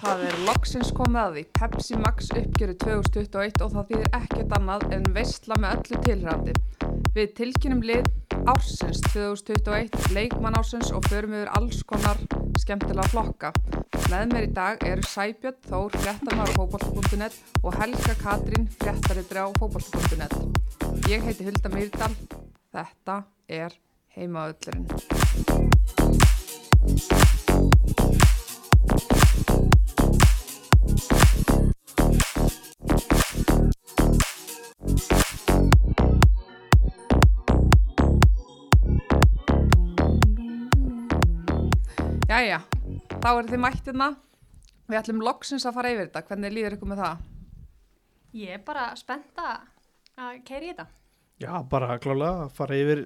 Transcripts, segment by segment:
Það er loksins komið að því Pepsi Max uppgjöru 2021 og það þýðir ekkert annað en veistla með öllu tilhrændi. Við tilkynum lið ársins 2021, leikmann ársins og förum yfir alls konar skemmtilega flokka. Með mér í dag eru Sæbjörn Þór, fréttamar á fókbalt.net og Helga Katrín, fréttaritri á fókbalt.net. Ég heiti Hulda Myrdal, þetta er heimaöllurinn. Jæja, þá eru þið mættirna. Við ætlum loksins að fara yfir þetta. Hvernig líður ykkur með það? Ég er bara spennt að keira í þetta. Já, bara klálega að fara yfir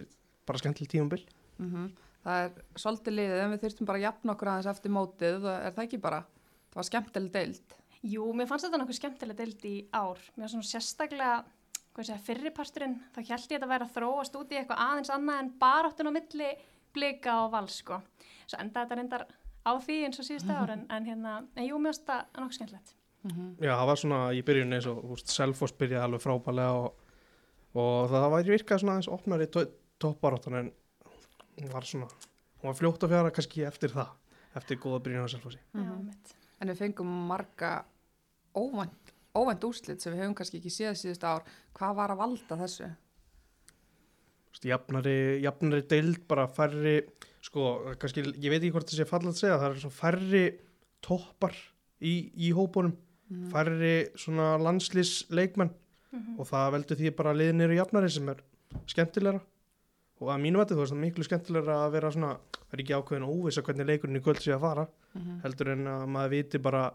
bara skemmtileg tíumbil. Mm Það er svolítið liðið en við þurftum bara að jafna okkur aðeins eftir mótið. Er það ekki bara? Það var skemmtileg deild. Jú, mér fannst þetta nokkuð skemmtileg deild í ár. Mér var svona sérstaklega, hvað sé, fyrriparturinn, þá held ég þetta að vera að þróast út í eitthvað aðeins annað en baráttun á milli blika og vals, sko. Svo enda þetta reyndar á því eins og síðustu ár, en, en hérna, en jú, mér finnst þetta nokkuð skemmtilegt. Mm -hmm. Já, það var svona í byrjun eins og, þú veist, Selfoss byrjaði alveg frábælega og, og það var virkað svona aðeins opnar í toppbaráttan en hún var svona, hún var fljótt að fjara kannski eftir það, eftir góða byrjun á Selfossi. Já, Mhm. mitt. En við fengum marga óvænt, óvænt úrslit sem við höfum kannski ekki séð síðustu ár. Hvað var að valda þessu? Jafnari, jafnari deild, bara færri, sko, kannski, ég veit ekki hvort það sé falla að segja, það er svona færri toppar í, í hópunum, Mm færri svona landslýs leikmenn Mhm. og það veldur því bara að liðin eru jafnari sem er skemmtilegra og að mínu veti þú veist það er miklu skemmtilegra að vera svona það er ekki ákveðin og óvisa hvernig leikurinn í kvöld sé að fara -hmm. heldur en að maður viti bara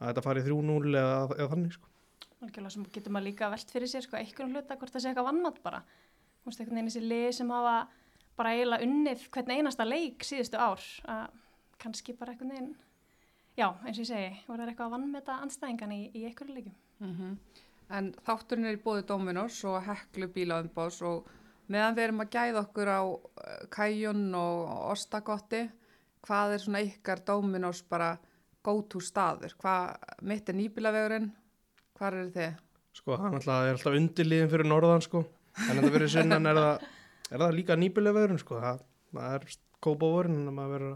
að þetta fari 3-0 eða, eða þannig sko. Algjörlega sem getur maður líka velt fyrir sér, sko, einhvern hluta hvort það sé eitthvað vannmatt bara. Þú veist, einhvern veginn þessi lið sem hafa bara eiginlega unnið hvern einasta leik síðustu ár, að kannski bara einhvern veginn, já, eins og ég segi, voru það eitthvað að vannmeta anstæðingan í, í einhverju leikum. Mhm. En þátturinn er í bóði Dominos og heklu bílaðumbás og meðan við erum að gæða okkur á eh, kæjun og ostagotti, hvað er svona ykkar Dominos bara go-to staður? Hvað, mitt er nýbílavegurinn, hvað eru þið? sko, það er alltaf, er alltaf undirliðin fyrir norðan sko. En þetta fyrir sunnan er það, er það líka nýbilega vörun sko. það, það er kópa vörun að vera,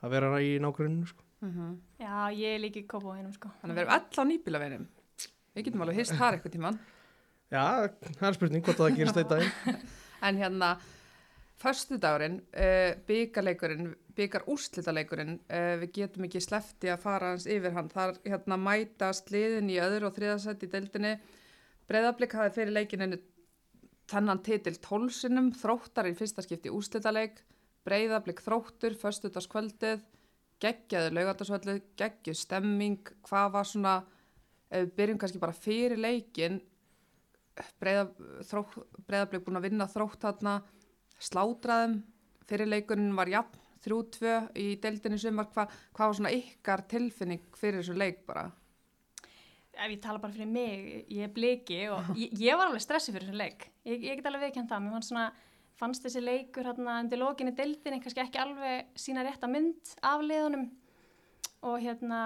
að vera í nágruninu sko. Mm Já, ég er líka í kópáinum, sko. Þannig að við erum öll á nýbílaveginum. Við getum alveg hist þar eitthvað tíman. já, það er spurning hvort það gerist þetta daginn En hérna, förstudagurinn, uh, byggarleikurinn, byggar úrslitaleikurinn, uh, við getum ekki slefti að fara hans yfir hann. Þar hérna mætast liðin í öðru og þriðasætt í deildinni. Breiðablик hafi fyrir leikinu þennan titil tólsinum, þróttar í fyrsta skipti úrslitaleik, breiðablik þróttur, förstudagskvöldið, geggjaðu laugardagsvöldu, geggjuð stemming, hvað var svona, ef við byrjum kannski bara fyrir leikin, breiðablík búin að vinna þrótt þarna slátraðum fyrirleikurinn var jafn 3-2 í deildinni sumar Hva, hvað var svona ykkar tilfinning fyrir þessu leik bara Ef ég tala bara fyrir mig, ég er bliki og ég, ég var alveg stressið fyrir þessu leik. Ég, ég get alveg viðkjönd það, mér fannst svona, fannst þessi leikur hérna undir lokinni deildinni kannski ekki alveg sína rétta mynd af liðunum. Og hérna,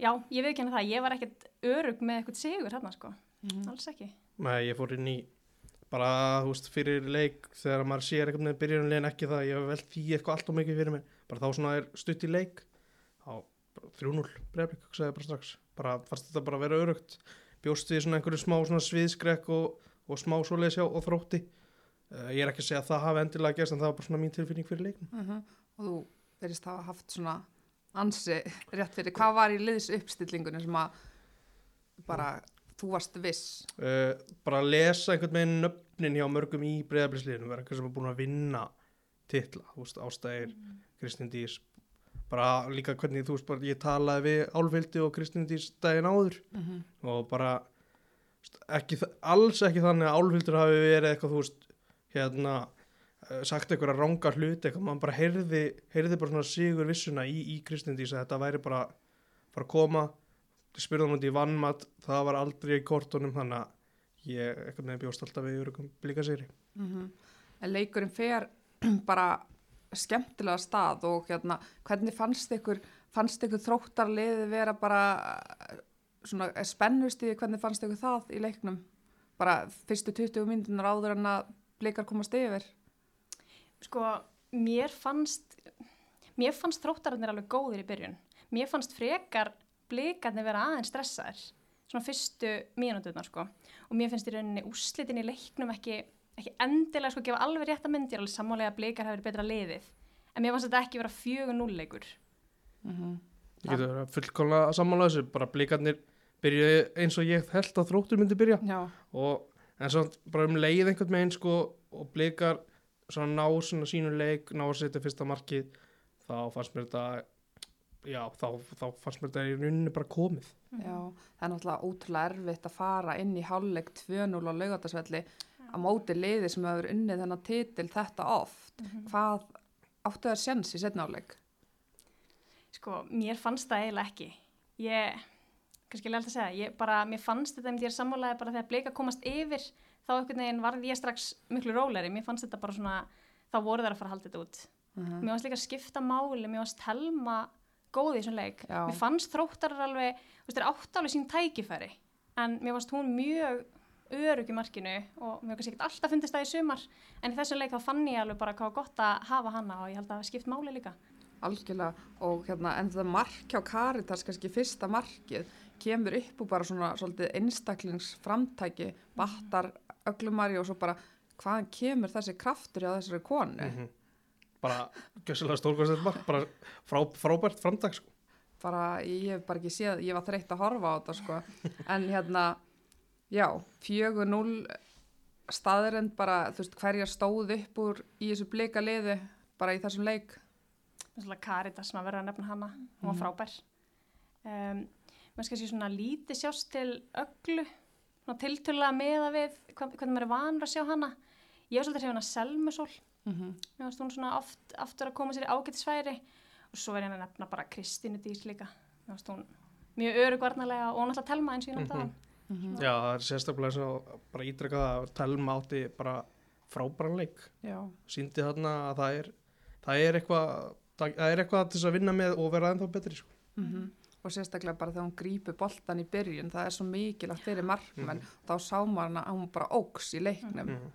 já, ég viðkjönd það, ég var ekkert örug með eitthvað sigur hérna sko, alls ekki. Nei, ég fór inn í bara, þú veist, fyrir leik þegar maður sér eitthvað með byrjunlegin ekki það ég hef velt því eitthvað allt og mikið fyrir mig bara þá svona er stutt í leik á 3-0 breyflik, sagði ég bara strax. Bara fannst þetta bara að vera örugt bjóst við svona einhverju smá svona sviðskrekk og, og smá svoleiðis hjá og þrótti. Uh, ég er ekki að segja að það hafi endilega gerst en það var bara svona mín tilfinning fyrir leikum uh -huh. og þú verðist hafa haft svona ansi rétt fyrir. Hvað var í liðs uppstillingunni sem að bara þú varst viss? Uh, bara að lesa einhvern veginn nöfnin hjá mörgum í breyðabliðsliðinu vera einhver sem er búin að vinna titla, Ástæðir Kristín Dís bara líka hvernig þú veist bara ég talaði við Álfildi og Kristín Dís daginn áður. Uh -huh. og bara ekki, alls ekki þannig að Álfildur hafi verið eitthvað þú veist hérna eh, sagt eitthvað ranga hluti eitthvað, maður bara heyrði, heyrði bara svona sigur vissuna í, í Kristín Dís að þetta væri bara fara að koma spurðum hún í vannmat, það var aldrei í kortunum þannig að ég eitthvað með bjóst alltaf við örugum blika sér Mm En leikurinn fer bara skemmtilega stað og hérna, hvernig fannst ykkur fannst ykkur þróttarliði vera bara eh, svona spennust í hvernig fannst ykkur það í leiknum bara fyrstu 20 myndunar áður en að blikar komast yfir Sko, mér fannst, mér fannst þróttararnir alveg góðir í byrjun. Mér fannst frekar blikarnir vera aðeins stressaðir, svona fyrstu mínúturnar sko. Og mér finnst í rauninni úslitin í leiknum ekki, ekki endilega sko gefa alveg rétt að myndi, er alveg sammálega að blikar hefur betra liðið. En mér fannst þetta ekki vera fjögur núleikur. mm -hmm. Ég getur verið að fullkomlega að sammála þessu, bara blikarnir byrjuði eins og ég held að þróttur myndi byrja Já, og en svo bara um leið einhvern veginn sko og blikar svona ná svona sínu leik, ná að setja fyrsta markið þá fannst mér þetta já, þá, þá fannst mér þetta í rauninni bara komið já, það er náttúrulega ótrúlega erfitt að fara inn í hálfleik 2-0 á laugardagsvelli á móti liði sem hefur unnið þennan titil þetta oft hvað áttu það sjans í setna áleik? Sko, mér fannst það eiginlega ekki. Ég, kannski lega að segja, ég bara, mér fannst þetta, ég er sammálaði bara þegar bleika komast yfir, þá einhvern veginn varði ég strax miklu róleri. Mér fannst þetta bara svona, þá voru þær að fara að halda þetta út. Mhm. Mér fannst líka að skipta máli, mér fannst helma góð í þessum leik. Já. Mér fannst þróttar alveg, þú veist, þeir átt alveg sín tækifæri, en mér fannst hún mjög örug í markinu og mér kannski ekkert alltaf fundist það í sumar, en í þessum leik þá fann ég alveg bara hvað gott að hafa hana og ég held að það skipt máli líka. Algjörlega og hérna en það mark hjá Karitas kannski fyrsta markið kemur upp úr bara svona svolítið einstaklingsframtæki battar öglumari og svo bara hvaðan kemur þessi kraftur hjá þessari konu Mhm. bara gjössalega stórkvæmst mark bara frá, frábært framdag sko. bara ég hef bara ekki séð ég var þreytt að horfa á þetta sko en hérna já, 4-0 staðirind bara þú veist hverja stóð upp úr í þessu blika liði bara í þessum leik. Caritas sem að vera að nefna hana. Hún var frábær. Um, maður skal sé svona lítið sjást til öllu svona tiltölulega meða við hvernig maður er vanur að sjá hana. Ég var svolítið að Selmusól mm -hmm. mér fannst hún svona oft aftur að koma sér í ágættisfæri og svo er ég að nefna bara Kristínu Dís líka. Mér fannst hún mjög örugvarnarlega og náttúrulega telma eins og ég nefndi Mhm. það já, það er sérstaklega svo bara ítrekka að telma átti bara frábæran leik já, síndi þarna að það er það er eitthvað það það er eitthvað til að vinna með og vera ennþá betri sko. mm og sérstaklega bara þegar hún grípur boltan í byrjun það er svo mikilvægt fyrir markmenn Mhm. þá sá maður að hún bara óks í leiknum Mhm.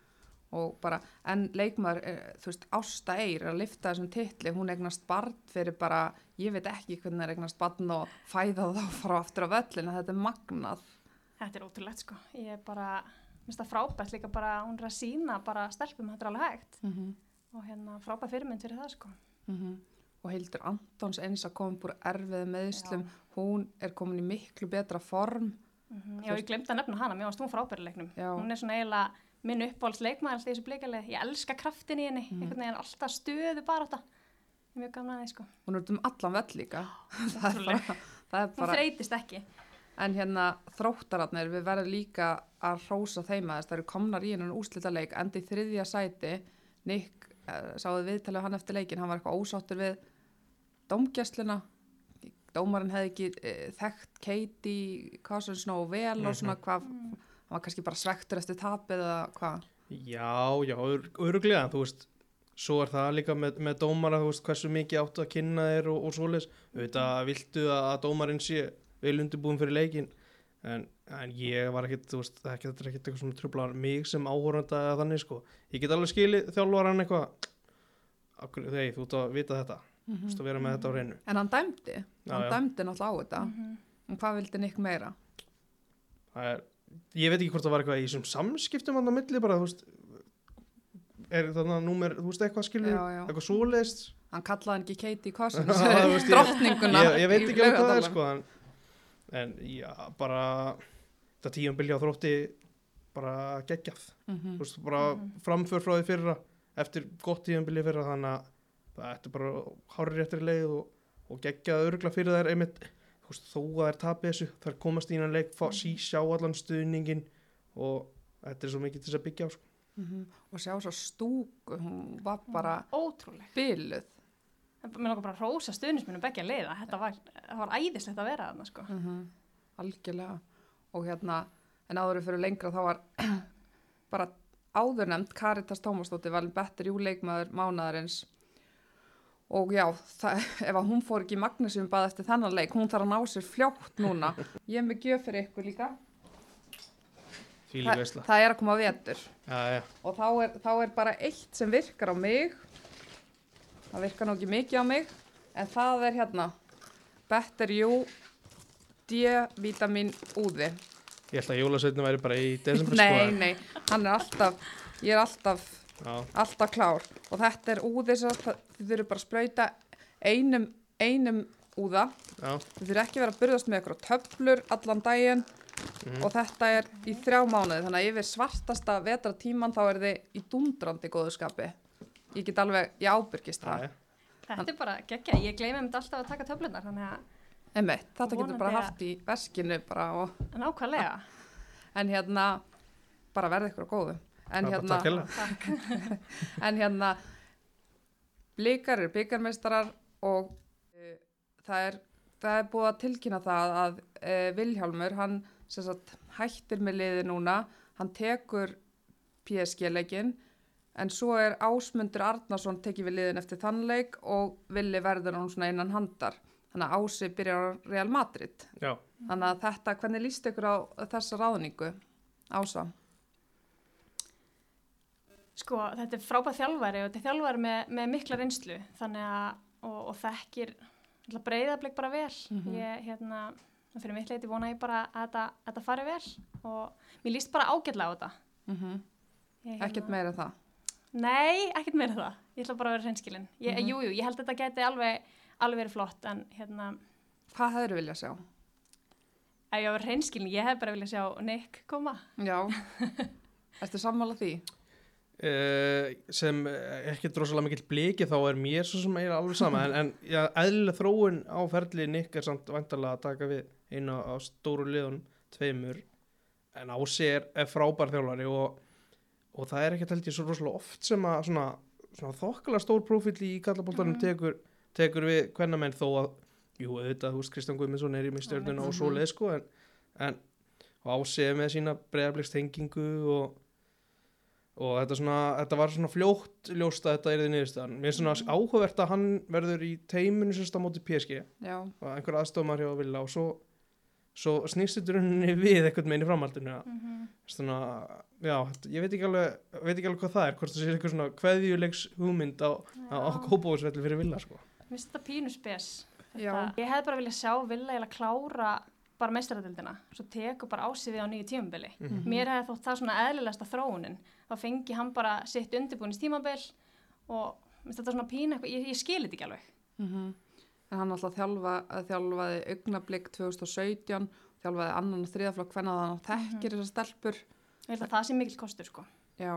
og bara, en leikmaður, er, þú veist, Ásta Eyr að lifta þessum titli, hún eignast barn fyrir bara, ég veit ekki hvernig er eignast barn og fæða þá frá aftur á völlin, þetta er magnað. Þetta er ótrúlegt sko ég er bara, minnst það frábært líka bara hún er að sína bara stelpum þetta er alveg hægt Mm -hmm. og hérna frábært fyrirmynd fyrir það sko Og Hildur Antons eins að koma búr erfið meðslum, hún er komin í miklu betra form. Mm Já, ég glemdi að nefna hana, mér varst hún frábæri í leiknum. Já. Hún er svona eiginlega minn uppáhalds leikmaður alltaf í þessu blíkalið. Ég elska kraftin í henni, einhvern veginn alltaf stöðu bara þetta. Mjög gaman að því, sko. Hún er um allan vell líka. það er það er Hún bara, þreytist ekki. En hérna þróttararnir, við verðum líka að rósa þeim aðeins, það eru komnar í hennan úslita leik, endi þriðja sæti, Nick, uh, sáðu viðtalið hann eftir leikin, hann var eitthvað ósáttur við dómgæsluna, dómarinn hefði ekki uh, þekkt Katie Cousins nógu vel og svona hvað, hann var kannski bara svektur eftir tapið eða hvað. já, já, öruglega þú veist svo er það líka með, með dómara þú veist hversu mikið áttu að kynna þér og, og svoleiðis. Auðvitað viltu að, að dómarinn sé vel undirbúin fyrir leikin en, en ég var ekkit þú veist, það er ekkit, þetta er ekkit eitthvað sem trublar mig sem áhóranda eða þannig sko ég get alveg skilið þjálfaran eitthvað þegar þú ert að vita þetta þú veist að vera með þetta á reynu En hann dæmdi, Já, hann já. dæmdi náttúrulega á þetta. Mhm. En hvað vildi Nick meira? það er, ég veit ekki hvort það var eitthvað í þessum samskiptum hann á milli bara, þú veist er þannig að númer, þú veist eitthvað skilur Já, já. eitthvað svoleiðist Hann kallaði hann ekki Katie Cousins, drottninguna. ég, ég veit ekki hvað það er sko en, en já, bara þetta tíum bylja á þrótti bara geggjað Mhm. þú veist, bara framför frá því fyrra eftir gott tíum bylja fyrra þannig að það ætti bara hárið réttir leið og, og geggjað örgla fyrir þær einmitt þú veist, þó að þær tapir þessu þær komast í hann leik, fá, sí, sjá allan stuðningin og þetta er svo mikið til þess að byggja á sko. Mhm. Og sjá svo stúku, hún var bara Ótrúleg. byluð. Mér langar bara að rósa stuðnismunum begja leiða. Þetta var, það var æðislegt að vera þarna, sko. Mm Algjörlega. Og hérna, en áður fyrir lengra þá var bara áður nefnd Karitas Tómasdóttir valin betri júleikmaður mánaðarins og já, það, ef að hún fór ekki í Magnusum bað eftir þennan leik, hún þarf að ná sér fljótt núna. Ég er með gjöf fyrir ykkur líka. Þa, það er að koma vetur Já, já. og þá er, þá er bara eitt sem virkar á mig. Það virkar nú ekki mikið á mig, en það er hérna Better You D-vitamin úði. Ég held að jólasveitinu væri bara í desember Nei, sko. nei, hann er alltaf, ég er alltaf, alltaf klár og þetta er úði sem þið þurfum bara að sprauta einum, einum úða. já, Þið þurfum ekki að vera að burðast með ykkur töflur allan daginn Mhm. og þetta er í þrjá mánuði þannig að yfir svartasta vetra tíman þá er þið í dundrandi góðu skapi. Ég get alveg, ég ábyrgist það. Þetta er bara geggja, ég gleymi um þetta alltaf að taka töflunar, þannig að Einmitt, þetta getur bara haft í veskinu bara og, nákvæmlega. en hérna, bara verði ykkur á góðu. En hérna, takk hérlega. en hérna, blikar eru byggarmeistarar og uh, það, er, það er búið að tilkynna það að uh, Vilhjálmur, hann sem sagt, hættir með liði núna, hann tekur PSG-leikin en svo er Ásmundur Arnarsson tekið við liðin eftir þann leik og Villi verður hann svona innan handar. Þannig að Ási byrjar á Real Madrid. Já, Þannig að þetta, hvernig líst ykkur á þessa ráðningu, Ása? Sko, þetta er frábæð þjálfari og þetta er þjálfari með, með mikla reynslu þannig að, og, og þekkir breyðablik bara vel Mhm. ég, hérna, fyrir mitt leiti vona ég bara að þetta, að þetta fari vel og mér líst bara ágætlega á þetta Mm ég, Ekkert meira það. Nei, ekkert meira það, ég ætla bara að vera hreinskilin ég, Mhm. Jú, jú, ég held að þetta geti alveg, alveg verið flott en hérna, Hvað hefur vilja sjá? ef ég var hreinskilin ég hef bara viljað sjá Nick koma Já, ertu sammála því? uh, sem ekki drosalega mikill bliki þá er mér svo sem er alveg sama en, en já, eðlileg þróun á ferli Nick er samt vantarlega að taka við einu á stóru liðunum tveimur en Ási er, er frábær þjálfari og, og það er ekki held ég svo rosalega oft sem að svona, svona þokkala stór prófíl í kallaboltanum Mhm. tekur, tekur við hvernamenn þó að jú, auðvitað, veist, Kristján Guðmundsson er í mig stjórnuna og svo leið sko en, en og Ási er með sína breyðarblikst tengingu og og þetta, svona, þetta var svona fljótt ljóst að þetta er því niðurstaðan. Mér er svona Mhm. áhugavert að hann verður í teiminu sérst á móti PSG Já, og einhver aðstofmar hjá Villa og svo, svo snýst þetta rauninni við eitthvað með í framhaldinu. mm -hmm. Svona, já, þetta- ég veit ekki, alveg, veit ekki alveg hvað það er, hvort það sé eitthvað svona kveðjulegs hugmynd á, á, á kópáðsvelli fyrir Villa, sko. Mér finnst þetta pínu spes. Já. Þetta, ég hef bara viljað sjá Villa eiginlega klára bara meistaradildina, svo tekur bara ásið við á nýju tímabili. Mhm. Mér hefði þótt það svona eðlilegasta þróunin. Þá fengi hann bara sitt undirbúinist tímabil og mér finnst þetta svona pínu ég, ég skilir þetta ekki alveg. mm en hann alltaf þjálfa, þjálfaði augnablík 2017, þjálfaði annan og þriðaflokk hvernig að hann þekkir þessar stelpur. Ég held að það sé mikil kostur, sko. Já,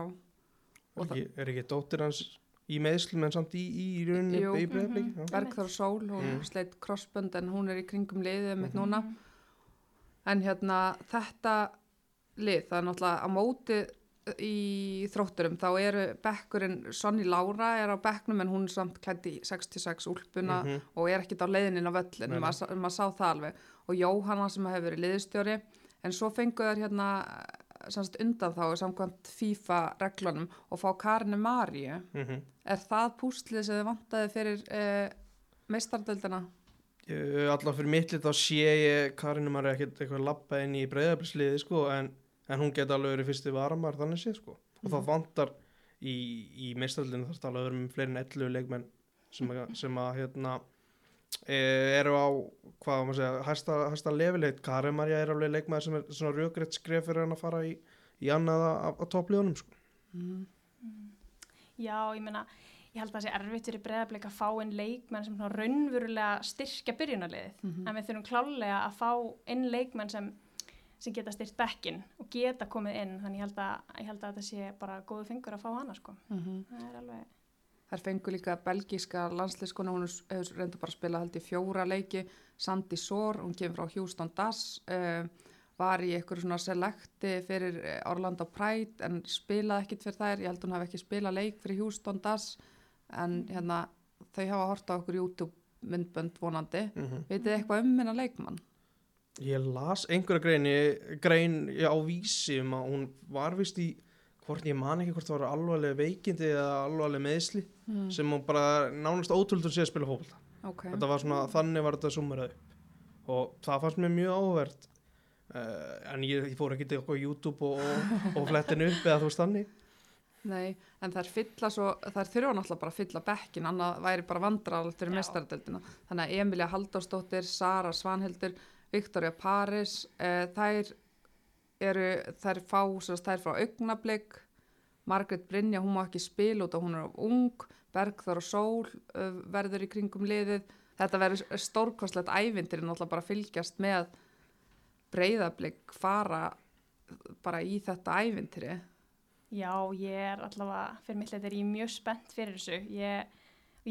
Er það- ekki, er ekki dóttir hans í meðslum en samt í, í rauninni Jú. í breyðarblik? Mhm. Bergþór Sól, hún Mm. sleitt krossbönd en hún er í kringum liðið mitt Mhm. núna. En hérna þetta lið, það er náttúrulega á móti í þrótturum, þá eru bekkurinn, Sonny Lára er á bekknum en hún er samt klætt í 66 úlpuna Mhm. og er ekkit á leiðinin á völlin, maður, maður sá það alveg. Og Jóhanna sem hefur verið liðstjóri, en svo fengu þær hérna semst undan þá samkvæmt FIFA reglunum og fá Karinu Maríu. Mhm. Er það púslið sem þið vantaði fyrir uh, meistardöldina? Allavega fyrir mitt lit þá sé ég Karinum er ekkert eitthvað lappa inn í breyðabilsliði sko en, en hún geta alveg verið fyrsti varamar þannig sé sko og Mhm. það vantar í, í meistallinu þarf það alveg að vera með fleiri en 11 leikmenn sem, að- sem að hérna e, eru á hvað maður segja, hæsta, hæsta lefileitt Karin Marja er alveg leikmaður sem er svona rökrétt skref fyrir hann að fara í, í annað af, toppliðunum sko Mm. Já, ég meina, ég held að það sé erfitt fyrir breyðarbleik að fá inn leikmenn sem svona raunverulega styrkja byrjunarliðið. Mhm. En við þurfum klálega að fá inn leikmenn sem, sem geta styrt bekkin og geta komið inn. Þannig ég held að, ég held að þetta sé bara góðu fengur að fá hana, sko. Mm Það er alveg... Þær fengu líka belgíska landsliðskona, hún hefur reyndu bara að spila held í fjóra leiki, Sandy Sór, hún kemur frá Houston Das, uh, var í eitthvað svona selekti fyrir eh, Orlando Pride en spilaði ekkit fyrir þær, ég held hún hafi ekki spilað leik fyrir Houston Das en hérna þau hafa hort á okkur YouTube myndbönd vonandi. mm -hmm. Vitið þið eitthvað um minna leikmann? Ég las einhverja greini, grein já, á vísi um að hún var vist í hvort ég man ekki hvort það var alvarlega veikindi eða alvarlega meðsli mm. sem hún bara nánast ótrúld að sé að spila fókbalta ok, þetta var svona, þannig var þetta summerað upp. Og það fannst mér mjög áverð uh, en ég, ég fór ekki til okkur YouTube og, og, og flettin upp eða þú veist þannig. Nei, en þær fylla svo, þær þurfa náttúrulega bara að fylla bekkin, annað væri bara vandrarald fyrir Já. mestaradeldina, þannig að Emilia Halldórsdóttir, Sara Svanhildur, Viktoria Paris, uh, þær eru, þær fá, sérst, þær frá augnablik, Margrét Brynja, hún má ekki spila út og hún er of ung, Bergþór og Sól uh, verður í kringum liðið, þetta verður stórkostlegt ævindir náttúrulega bara að fylgjast með breyðablik fara bara í þetta ævintiri. Já, ég er allavega, fyrir mitt leiti er ég mjög spennt fyrir þessu. Ég,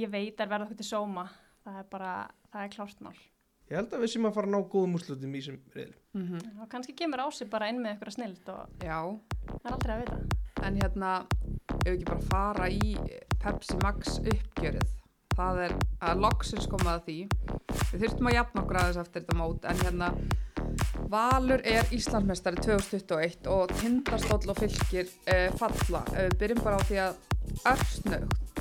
ég veit að verða okkur til sóma. Það er bara, það er klárt mál. Ég held að við sem að fara að ná góðum úrslutum í sem reyðl Mm Og kannski kemur á sig bara inn með eitthvað snild og Já, það er aldrei að vita. en hérna, ef við ekki bara fara í Pepsi Max uppgjörið, það er að loksins koma að því. Við þurftum að jafna okkur aðeins eftir þetta mót, en hérna, Valur er Íslandsmeistari 2021 og Tindastóll og Fylkir eh, falla. Eh, við byrjum bara á því að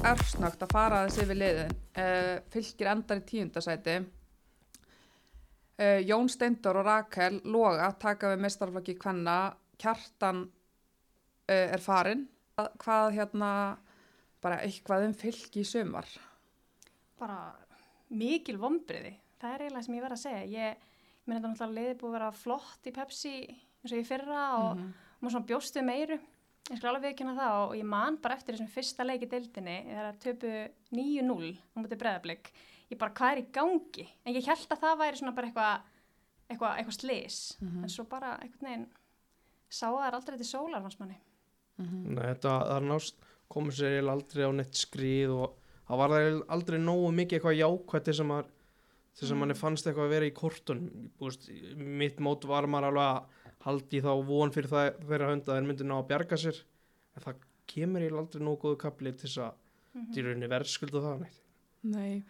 örsnögt að fara aðeins yfir liðin. Eh, fylkir endar í tíundasæti. Eh, Jón Steindor og Rakel Loga taka við mestarflokki kvenna. Kjartan eh, er farin. Hvað, hvað hérna, bara eitthvað um fylki í sumar? Bara mikil vombriði. Það er eiginlega sem ég verð að segja. Ég, ég meina þetta náttúrulega liðið búið að vera flott í Pepsi eins og ég fyrra og Mhm. maður svona bjóstu meiru. Ég skal alveg viðkynna það og ég man bara eftir þessum fyrsta leik í deildinni það töpu 9-0 á mútið breðablик. Ég bara, hvað er í gangi? En ég held að það væri svona bara eitthvað eitthvað eitthva slis. Mhm. En svo bara einhvern veginn sá að það er aldrei til sólar hans manni. Mhm. Nei, þetta það nást komið sér aldrei á neitt skrið og það var það aldrei nógu mikið eitthvað jákvætt til sem að til sem Mm. manni fannst eitthvað að vera í kortun Búst, mitt mót var maður alveg að haldi þá von fyrir það þeirra hönd að þeir myndi ná að bjarga sér en það kemur eiginlega aldrei nógu góðu kapli til þess að Mhm. dýrunni verðskuldu það neitt Nei,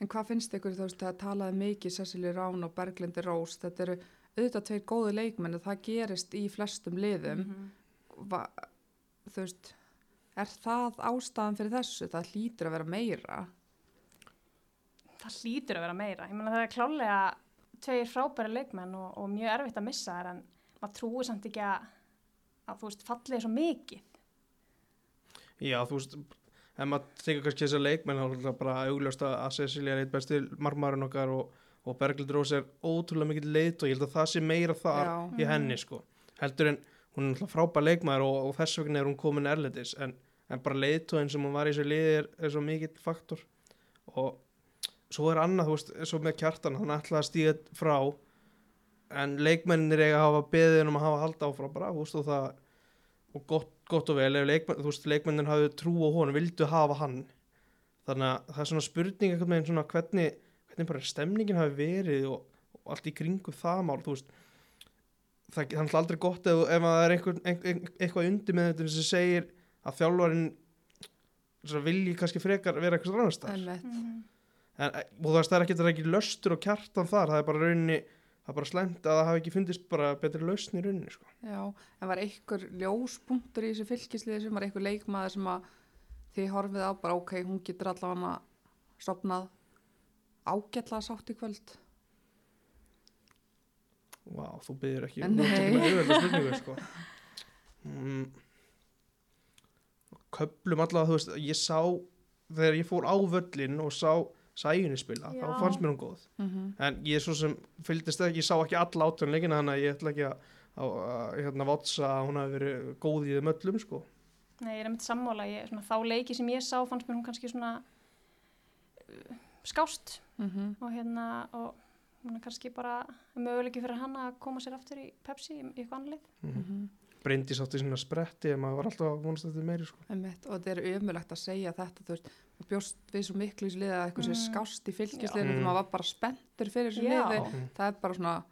en hvað finnst ykkur þú veist að talaði mikið Cecily Rán og Berglindi Rós, þetta eru auðvitað tveir góðu leikmenn og það gerist í flestum liðum, Mhm. Va, þú veist, er það ástæðan fyrir þessu? Það hlýtur að vera meira. Það hlýtur að vera meira. Ég meina það er klálega tveir frábæri leikmenn og, og mjög erfitt að missa þær en maður trúi samt ekki að, að þú veist, fallið er svo mikið. Já, þú veist, ef maður tekur kannski þessa leikmenn þá er það bara augljóst að Cecilia er eitt besti marmarinn okkar og, og Berglind Rós er ótrúlega mikill leit og ég held að það sé meira þar Já. í henni sko. Heldur en hún er náttúrulega frábær leikmaður og, og þess vegna er hún komin erlendis en, en bara leitóin sem hún var í þessu liði er, er svo mikill faktor og svo er annað, þú veist, svo með kjartan hann ætlaði að stíða frá en leikmennir eiga að hafa beðið um að hafa halda áfram bara, þú veist, og það og gott, gott og vel, ef leikmenn, þú veist, leikmennin hafði trú á honum, vildu hafa hann þannig að það er svona spurning einhvern veginn svona hvernig, hvernig bara stemningin hafi verið og, og allt í kringu það mál, þú veist það það er aldrei gott ef, ef að það er einhver, ein, eitthvað undir með þetta sem segir að þjálfarinn vilji kannski frekar vera eitthvað annars þar Einmitt. Mhm. en, og þú veist það er ekki, það er ekki löstur og kjartan þar, það er bara rauninni það er bara slæmt að það hafi ekki fundist bara betri lausn í rauninni sko. Já, en var einhver ljóspunktur í þessu fylgisliði sem var einhver leikmaður sem að þið horfið á bara ok, hún getur allavega sopnað ágætlega sátt í kvöld. Vá, En þú ert ekki nei. með auðvitað spurningu sko. mm, köplum allavega þú veist, ég sá þegar ég fór á völlin og sá sæjunni spila, Já. þá fannst mér hún góð Mm -hmm. en ég svo sem fylgdist ekki, ég sá ekki alla átjónleikina þannig að ég ætla ekki að, að, að hérna votsa að hún hafi verið góð í þeim öllum sko. Nei, ég er einmitt sammála. Ég, svona, þá leiki sem ég sá fannst mér hún kannski svona uh, skást Mm og hérna og hún er kannski bara möguleiki fyrir hann að koma sér aftur í Pepsi í, í eitthvað annað mm. Bryndi sátti svona spretti en maður var alltaf að vonast þetta meiri sko. Einmitt, og þetta er umulegt að segja þetta, þú veist, bjóst við svo miklu í liði að eitthvað sé Mm. skást í fylgisliðinu, Mm. mm. maður var bara spenntur fyrir þessu liði, Mm. það er bara svona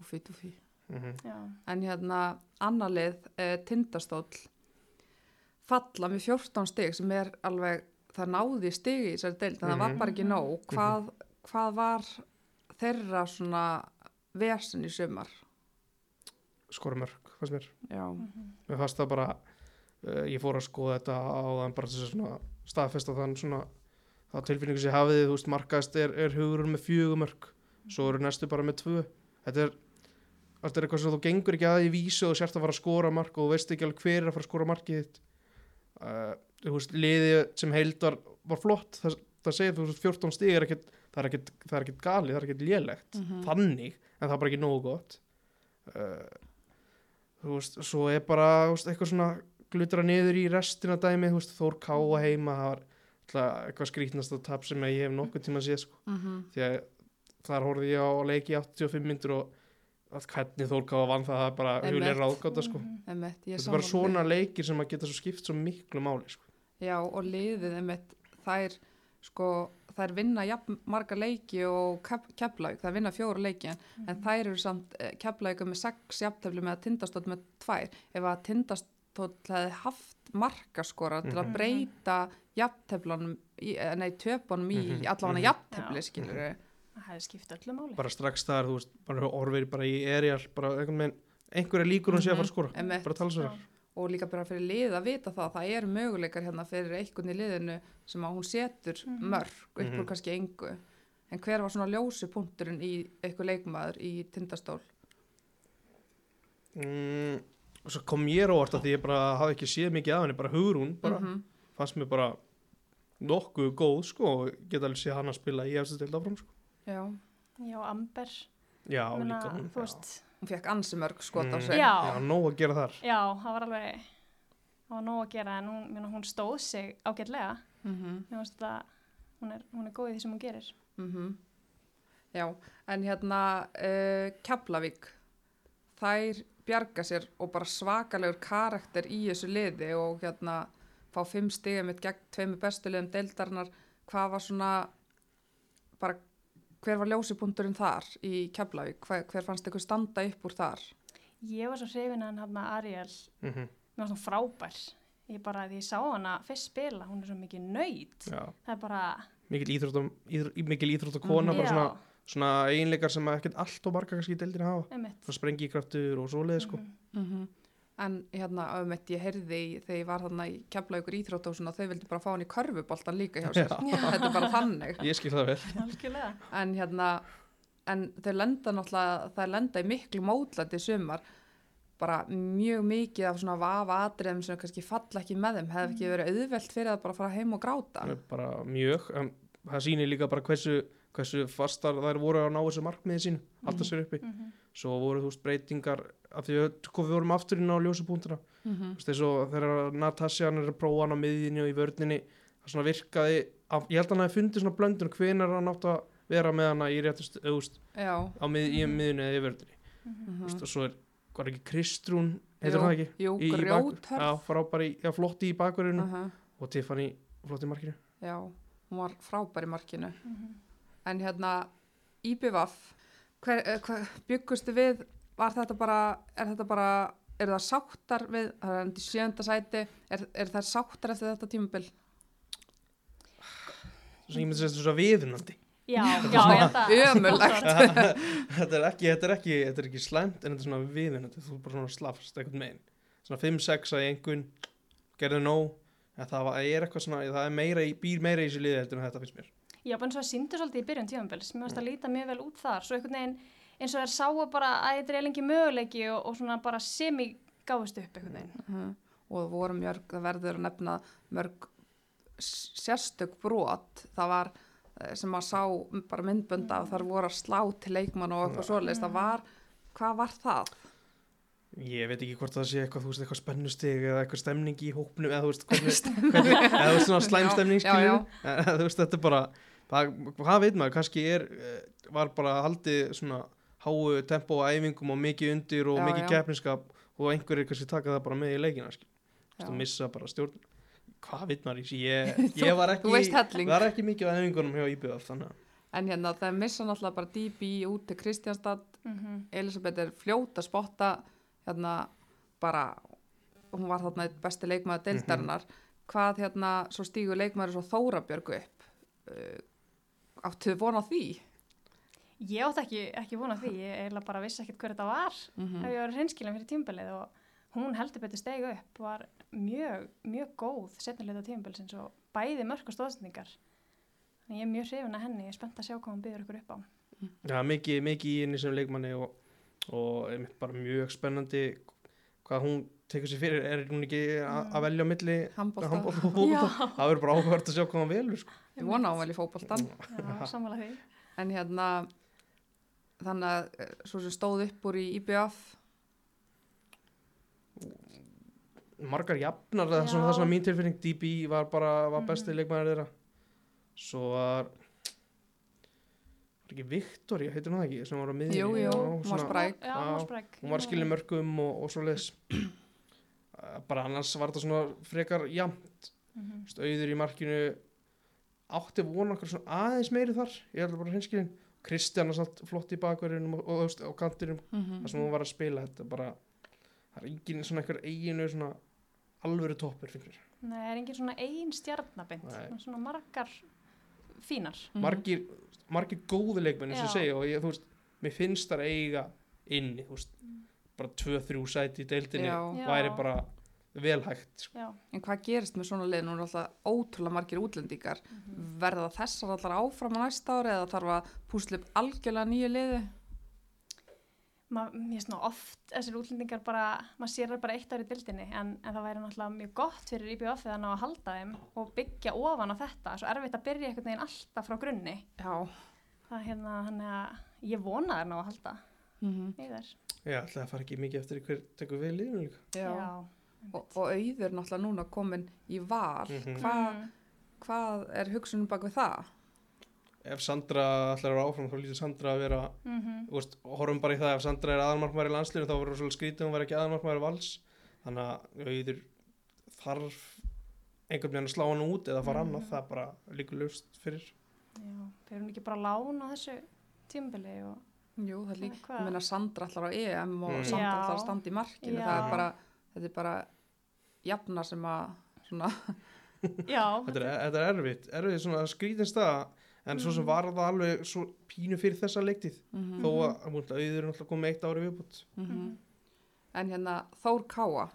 úfí, úfí. Mm Já. En hérna, annar lið, eh, tindastóll, falla með 14 stig sem er alveg, það náði stigi í þessari deild, þannig að það var Mhm. bara ekki nóg. Hvað, hvað var þeirra svona versin í sumar? skora mörg, fannst mér Já, Mhm. mér fannst það bara uh, ég fór að skoða þetta á þann bara þess að svona staðfesta þann svona þá tilfinningu sem ég hafið, þú veist, markaðist er, er hugurinn með fjögumörk, svo eru næstu bara með tvö, þetta er þetta er eitthvað sem þú gengur ekki að í vísu og sért að fara að skora mark og veist ekki alveg hver er að fara að skora markið þitt. Uh, þú veist, liðið sem heild var, var flott, það, það segir þú veist, 14 stig er ekkit, það er ekkit það er ekkit gali, það er ekkit lélegt. Mhm. þannig, en það er bara ekki nógu gott. Uh, þú veist, svo er bara veist, eitthvað svona glutra niður í restina dæmi, þú veist, Þór Káa heima það var alltaf eitthvað skrítnasta tap sem ég hef nokkuð tíma séð sko. Mhm. því að þar horfði ég á leiki í 85 myndur og að hvernig Þór Káa vann það, það er bara hulir ráðgáta sko. Einmitt, ég þetta er bara svona leikir sem að geta svo skipt svo miklu máli sko. Já, og liðið einmitt, þær, sko, þær vinna jafn marga leiki og keflaug, þær vinna fjóra leiki en, en þær eru samt keflauga með sex jafntefli með að tindastótt með tvær. Ef að tindastótt hefði haft markaskora til að Mhm. breyta jafnteflunum, í, eh, nei, töpunum í Mhm, allavega mhm. jafntefli, skilur við. Það hefði skipt öllu máli. bara strax þar, þú veist, bara orfið bara í erjar, bara einhvern veginn einhverja líkur hún sé að fara að skora, bara talsverðar Og líka bara fyrir lið að vita það, það eru möguleikar hérna fyrir einhvern í liðinu sem að hún setur Mhm. mörg upp úr Mhm. kannski engu. En hver var svona ljósi punkturinn í eitthvað leikmaður í tindastól? mm, og svo kom ég óvart að því ég bara hafði ekki séð mikið af henni, bara hugrún bara, Mhm. fannst mér bara nokkuð góð sko og geta alveg séð hann að spila í eftir stild áfram sko. Já, Já, Amber. já, ég meina, líka hún hún fekk ansi mörg skot á Mm. sig. Já. já, nóg að gera þar já, það var alveg, það var nóg að gera en hún, meina, hún stóð sig ágætlega. Mm finnst þetta, hún er, hún er góð í því sem hún gerir. -hmm. Já, en hérna uh, Keflavík, þær bjarga sér og bara svakalegur karakter í þessu liði og hérna fá fimm stigum mitt gegn tveimur bestu liðum deildarinnar. Hvað var svona, bara hver var ljósipunkturinn þar í Keflavík? Hver, hver fannst ykkur standa upp úr þar? Ég var svo hrifin að hann hann Ariel, mm -hmm. mér var svona frábær. Ég bara, því ég sá hana fyrst spila, hún er svo mikið nöyt. já, Það er bara, mikil íþrótt íþr, mikil íþrótt kona, Mhm. bara svona, svona einleikar sem að ekkert allt og marga kannski í deildinu hafa, svona sprengi kraftur og svoleið sko, Mhm. Mm En hérna, auðvitað, ég heyrði í, þegar ég var þarna í Keflavíkur íþróttásun og þau vildi bara fá hann í körfuboltan líka hjá sér. Þetta er bara þannig. ég skil það vel. En hérna en þau lenda náttúrulega það lenda í miklu mótlandi sumar. Bara mjög mikið af svona vafa atriðum sem kannski falla ekki með þeim. Hefði ekki verið auðvelt fyrir það bara að fara heim og gráta. Bara mjög, en það sýnir líka bara hversu, hversu fastar þær voru að ná þessu markmiði sín, alltaf sér uppi. Mm svo voru þú veist breytingar af því að sko, við vorum aftur inn á ljósupúntina mm þú veist eins og þegar Natasja hann er að prófa hann á miðjunni og í vörninni það svona virkaði, af, ég held að hann hefði fundið svona blöndun hvenar hann átt að vera með hana í veist, já. á mið, í miðjunni eða í vörninni. -hmm. þú veist, og svo er, hvað er ekki Kristrún, Jú, það ekki? jú, grjóthörð Já, frábæri, já, flotti í bakverðinu uh og Tiffany flotti í markinu. Já, hún var frábær í markinu. Mhm. En hérna IBVF eh, byggustu við? Var þetta bara, er þetta bara er það sáttar við, það er í sjönda sæti er, er það sáttar eftir þetta tímabil? Sem ég myndi segja þetta svo viðunandi. Já, já, ég held að. Ömurlegt. þetta er ekki, þetta er ekki, þetta er ekki slæmt en þetta er svona viðunandi, þú er bara svona slafst einhvern megin, svona 5-6 að einhvern gerði nóg. Það var, er eitthvað svona, það er meira í, býr meira í þessu liði heldur en þetta finnst mér Já, bara eins og það síndu svolítið í byrjun tímanbils. Mér finnst að líta mjög vel út þar. Svo einhvern veginn eins og þær sáu bara að þetta er lengi möguleiki og, og svona bara semi gáðust upp einhvern veginn. Mhm. og það voru mörg, það verður að nefna mörg sérstök brot það var eh, sem maður sá bara myndbönda og þar voru að slá til leikmann og eitthvað svoleiðist, það var hvað var það? ég veit ekki hvort það sé eitthvað, þú veist, eitthvað spennustig eða eitthvað stemning í hópnum eða þú veist, hvernig, hvernig eða þú veist, svona slæm Já, stemning já, skilur já. þú veist, þetta er bara það, hvað veit maður, kannski er eh, var bara haldið svona háu tempo á æfingum og mikið undir og Já, mikið já. keppniskap og einhverjir kannski taka það bara með í leikina að missa bara stjórn hvað veit maður, ég, ég var þú veist ekki var ekki mikið á æfingunum hjá IBF þannig að en hérna það missa náttúrulega bara DB út til Kristjánstad Mm Elisabeth er fljót að spotta hérna bara hún var þarna besti leikmaður deildarinnar. Hvað hérna svo stígur leikmaður svo Þórabjörgu upp uh, áttuðu von á því Ég átti ekki, ekki vona því. Ég eiginlega bara vissi ekkert hver þetta var. mm Ef ég var hreinskilin fyrir tímabilið og hún heldur betur stegu upp, var mjög, mjög góð setnilega tímabilsins og bæði mörg og stóðsendingar. Þannig ég er mjög hrifin að henni, ég er spennt að sjá hvað hún byður ykkur upp á. Já, mikið, mikið í henni sem leikmanni og, og einmitt bara mjög spennandi hvað hún tekur sér fyrir, er hún ekki a- að velja á milli fótbolta? Það verður bara áhugavert að sjá hvað hann velur sko. Ég vona á vel í fótboltan. Já, sammála því. En hérna, þannig að eh, svo sem stóð upp úr í IBF, Margar jafnar, það er svona Já. það sem mín tilfinning DB var bara, var Mhm. besti leikmannir þeirra svo var var ekki Viktoria, heitir hún það ekki sem var á miðjunni Jú, jú, Já, hún var skilin mörgum og, og svo leis bara annars var þetta svona frekar jafnt Mm veist, auður í markinu átti vona okkur svona aðeins meiri þar ég held bara hinskilin Kristján er samt flott í bakverðinum og, og, og, kantinum mm það sem hún var að spila þetta bara það er engin svona einhver eiginu svona alvöru toppur mér Nei, það er engin svona ein stjarnabind, svona margar fínar. Mhm. margir, margir góði leikmenn eins og segi og ég, þú veist, mér finnst það eiga inni, þú veist, bara tvö, þrjú sæti í deildinni. Já. væri bara velhægt sko. Já. En hvað gerist með svona lið? Nú er alltaf ótrúlega margir útlendingar. Mhm. Verða þessar allar áfram á næsta ári eða þarf að púsla upp algjörlega nýju liði? Ma, mér finnst nú oft þessir útlendingar bara, maður sér það bara eitt ár í dildinni en, en það væri náttúrulega mjög gott fyrir IBF að ná að halda þeim og byggja ofan á þetta, svo erfitt að byrja einhvern veginn alltaf frá grunni Já. það er hérna, þannig að ég vona þær ná að halda Mm þær Já, ætla að fara ekki mikið eftir hver tekur við liðinu líka Já. Og, og auður náttúrulega núna komin í var. Mhm. Hva, Mm. hvað er hugsunum bak við það? Ef Sandra ætlar að vera áfram þá lítur Sandra að vera Mhm. þú veist, horfum bara í það ef Sandra er aðalmarkmaður í landslinu þá verður svolítið skrítið hún verður ekki aðalmarkmaður í vals þannig að auður þarf einhvern veginn að slá hann út eða fara Mhm. annað, það er bara líka löst fyrir Já, fyrir hún ekki bara lán á þessu tímabili og Jú, það er líka, ég meina Sandra allar á EM og Mm. Sandra allar að standa í markinu, Já. það er bara, þetta er bara jafna sem að, svona, já, þetta er, þetta er erfitt, erfitt svona skrítin stað en svo sem Mhm. var það alveg svo pínu fyrir þessa leiktið mm þó að mm auður er náttúrulega komið eitt ári viðbútt Mhm. en hérna Þór Káa,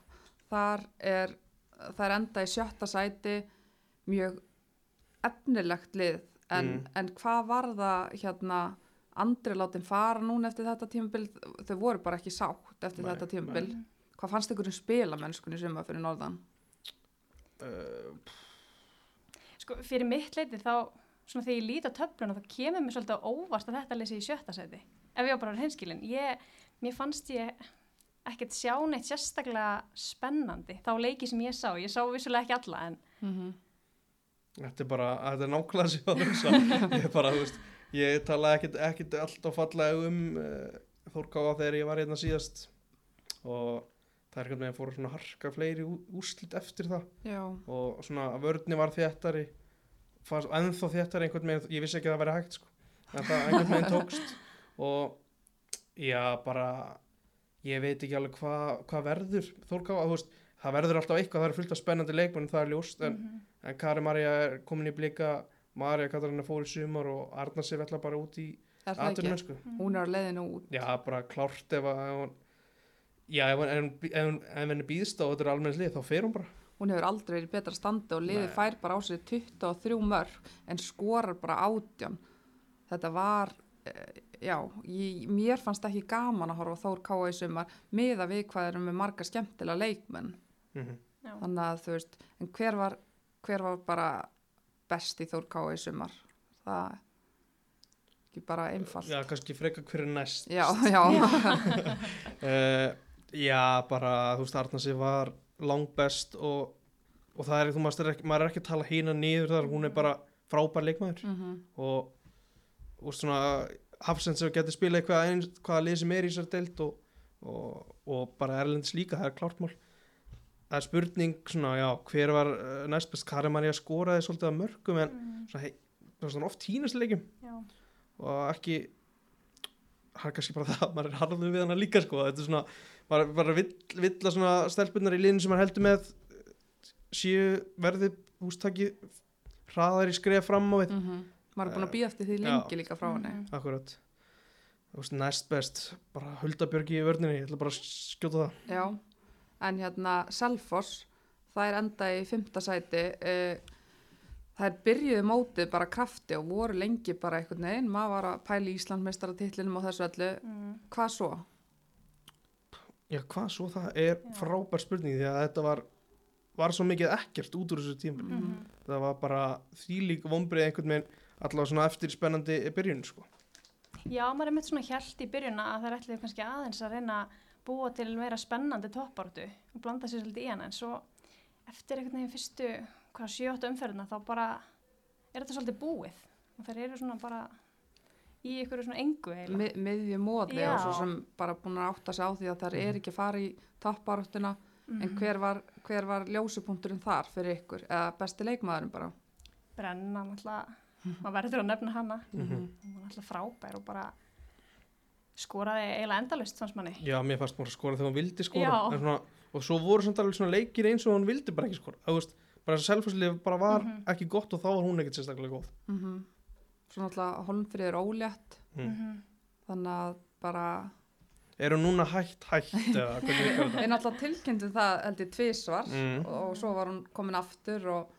þar er, það er enda í sjötta sæti, mjög efnilegt lið, en, Mm. en hvað var það hérna, andri látin fara núna eftir þetta tímabil, þau voru bara ekki sátt eftir Nei, þetta tímabil, Mhm. Hvað fannst ykkur um spilamennskunni sem að fyrir norðan? uh, sko fyrir mitt leiti þá svona þegar ég líti á töfluna þá kemur mér svolítið á óvart að þetta leysi í sjötta seti ef ég var bara hinskilin ég, mér fannst ég ekkert sjá neitt sérstaklega spennandi þá leiki sem ég sá, ég sá vissulega ekki alla en Mm -hmm. þetta er bara, þetta er nákvæmlega hugsa ég er bara, þú veist ég talaði ekkit, ekkit alltaf fallega um uh, Þórkáa þegar ég var hérna síðast. Og það er einhvern veginn fóru svona harka fleiri úrslit eftir það. Já, og svona vörðni var þéttari ennþá þéttari einhvern veginn ég vissi ekki að það væri hægt sko. En það einhvern veginn tókst. Og já bara ég veit ekki alveg hvað hva verður Þórká, þú veist, það verður alltaf eitthvað það er fullt af spennandi leikmenn, það er ljóst en, Mhm. en Kari Marja er komin í blika Marja Katarina fór í sumar og Arna sér ætla bara út í atvinnumennsku. Hún er á leiðinu út. já, bara klárt ef að já, ef henni býðst á þetta er almenns lið, þá fer hún bara Hún hefur aldrei verið í betra standi og liðið Nei. fær bara á sig 23 mörg en skorar bara átján. Þetta var, eh, já, ég, mér fannst ekki gaman að horfa Þór Káa í sumar miða við hvað erum með marga skemmtilega leikmenn. mm Já. Þannig að þú veist, en hver var, hver var bara best í Þór Káa í sumar? Það er ekki bara einfalt. já, kannski freka hver er næst Já, já. uh, já, bara, þú veist, Arna sér var langbest og, og það er, þú er ekki, maður er ekki að tala hína niður þar, hún er bara frábær leikmaður. Mm og, og svona Hafsend sem getur spilað eitthvað eins, hvaða lið sem er í sér deilt og, og, og bara Erlendis líka, það er klárt mál. Það er spurning svona, já, hver var uh, næst best, Karin Maria skoraði svolítið að mörgum en Mm, svona, hei, svona oft tínast leikjum. Já, og ekki það er kannski bara það, maður er harður við hana líka sko, þetta er svona, maður bara vill, vill að svona stelpunar í liðinu sem maður heldur með séu verði hústakki hraðar í skref fram á við, -hmm. Maður er búin að býða eftir því Já. lengi líka frá henni. Mhm. akkurat veist, næst best, bara Huldabjörgi í vörninni, ég ætla bara að skjóta það Já, en hérna Selfoss, það er enda í fymta sæti uh, það er byrjuði mótið bara krafti og voru lengi bara einhvern veginn, maður var að pæla í Íslandmeistaratitlinum og þessu öllu, Mm. hvað svo? Já, hvað svo það er frábær spurning því að þetta var var svo mikið ekkert út úr þessu tíma Mhm. það var bara þýlík vombrið einhvern veginn allavega svona eftir spennandi byrjun sko. Já, maður er mitt svona hjælt í byrjuna að það er ætlið kannski aðeins að reyna að búa til meira spennandi toppartu og blanda sér svolítið í hana en svo eftir einhvern veginn fyrstu hvað sjötta umferðina þá bara er þetta svolítið búið og þær eru svona bara í einhverju svona engu eiginlega. Mi, miðju móði Já. og svo sem bara búin að átta sig á því að það er ekki að fara í toppáráttuna en Mhm. hver var, hver var ljósupunkturinn þar fyrir ykkur eða besti leikmaðurinn bara Brenna náttúrulega, maður verður að nefna hana, Mhm. hún var náttúrulega frábær og bara skoraði eiginlega endalust fannst manni. Já, mér fannst bara skora þegar hún vildi skora svona, og svo voru samt alveg svona leikir eins og hún vildi bara ekki skora þú veist, bara selfhúslið bara var Mhm. ekki gott og þá var hún ekkert sérstaklega góð mm -hmm. Svo náttúrulega Holmfrið er ólétt mm. Mhm. þannig að bara Er hún núna hægt hægt er náttúrulega tilkynntum það held ég tvísvar Mm. og, og svo var hún komin aftur og,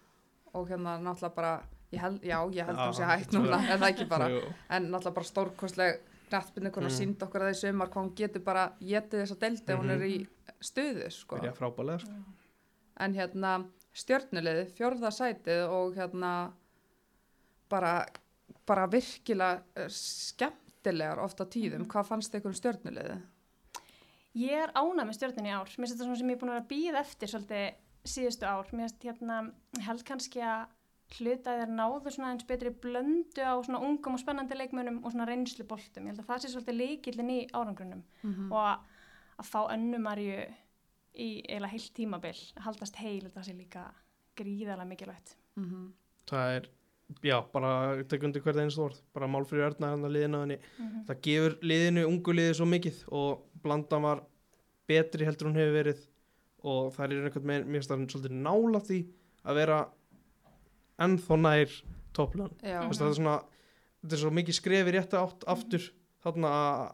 og hérna náttúrulega bara ég held, já, ég held Já, hún sé hægt núna en það ekki bara, en náttúrulega bara stórkostleg rættbyrni konar Mm. sínd okkur að því sumar hvað hún getur bara getið þessa delta mm hún er í stuðu sko. Byrja frábælega sko. en hérna stjörnulegði, fjórða sætið og hérna bara, bara virkilega eh, skemmtilegar ofta tíðum, hvað fannst ykkur um stjörnulegði? Ég er ánað með stjórnun í ár. Mér finnst þetta svona sem ég er búin að býða eftir svolítið síðustu ár. Mér finnst hérna, held kannski að hluta þeir náðu svona eins betri blöndu á svona ungum og spennandi leikmönum og svona reynslu boltum. Ég held að það sé svolítið leikillin í árangrunum Mm og að, að fá önnumarju í eiginlega heilt tímabil, að haldast heil, það sé líka gríðarlega mikilvægt. -hmm. Það er, já, bara tek undir hvert einst orð, bara málfrýri örna hann að liðina. Mm Það gefur liðinu, ungu liði svo mikið og blandan var betri heldur hún hefur verið og það er einhvern veginn, mér finnst það svolítið nála því að vera ennþá nær topplan. Mm. það er svona, þetta er svo mikið skrefi rétt átt aftur þarna að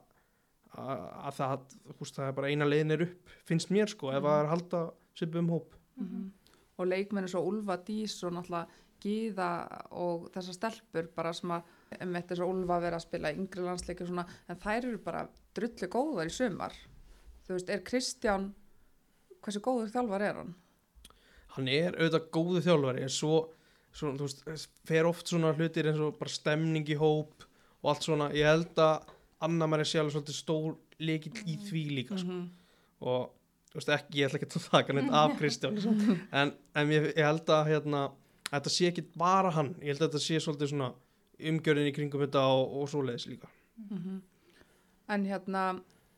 að að það, húst, það er bara eina leiðin er upp finnst mér sko, ef það er að halda svipum um hóp mm og leikmenni svo Ulfa Dís og náttúrulega Gíða og þessar stelpur bara sem að með þess að Ulfa vera að spila yngri landsleikir svona, en þær eru bara drullu góðar í sumar þú veist, er Kristján hversu góður þjálfar er hann? hann er auðvitað góðu þjálfari en svo, svo þú veist, fer oft svona hlutir eins og bara stemning í hóp og allt svona, ég held að Anna Maria sé alveg svolítið stór líkill í því líka sko. -hmm. og þú veist ekki, ég ætla ekki að taka neitt af Kristján sko. en, en ég, ég held að hérna, þetta sé ekki bara hann. Ég held að þetta sé svolítið svona umgjörðin í kringum þetta og, og svoleiðis líka. Mhm. En hérna,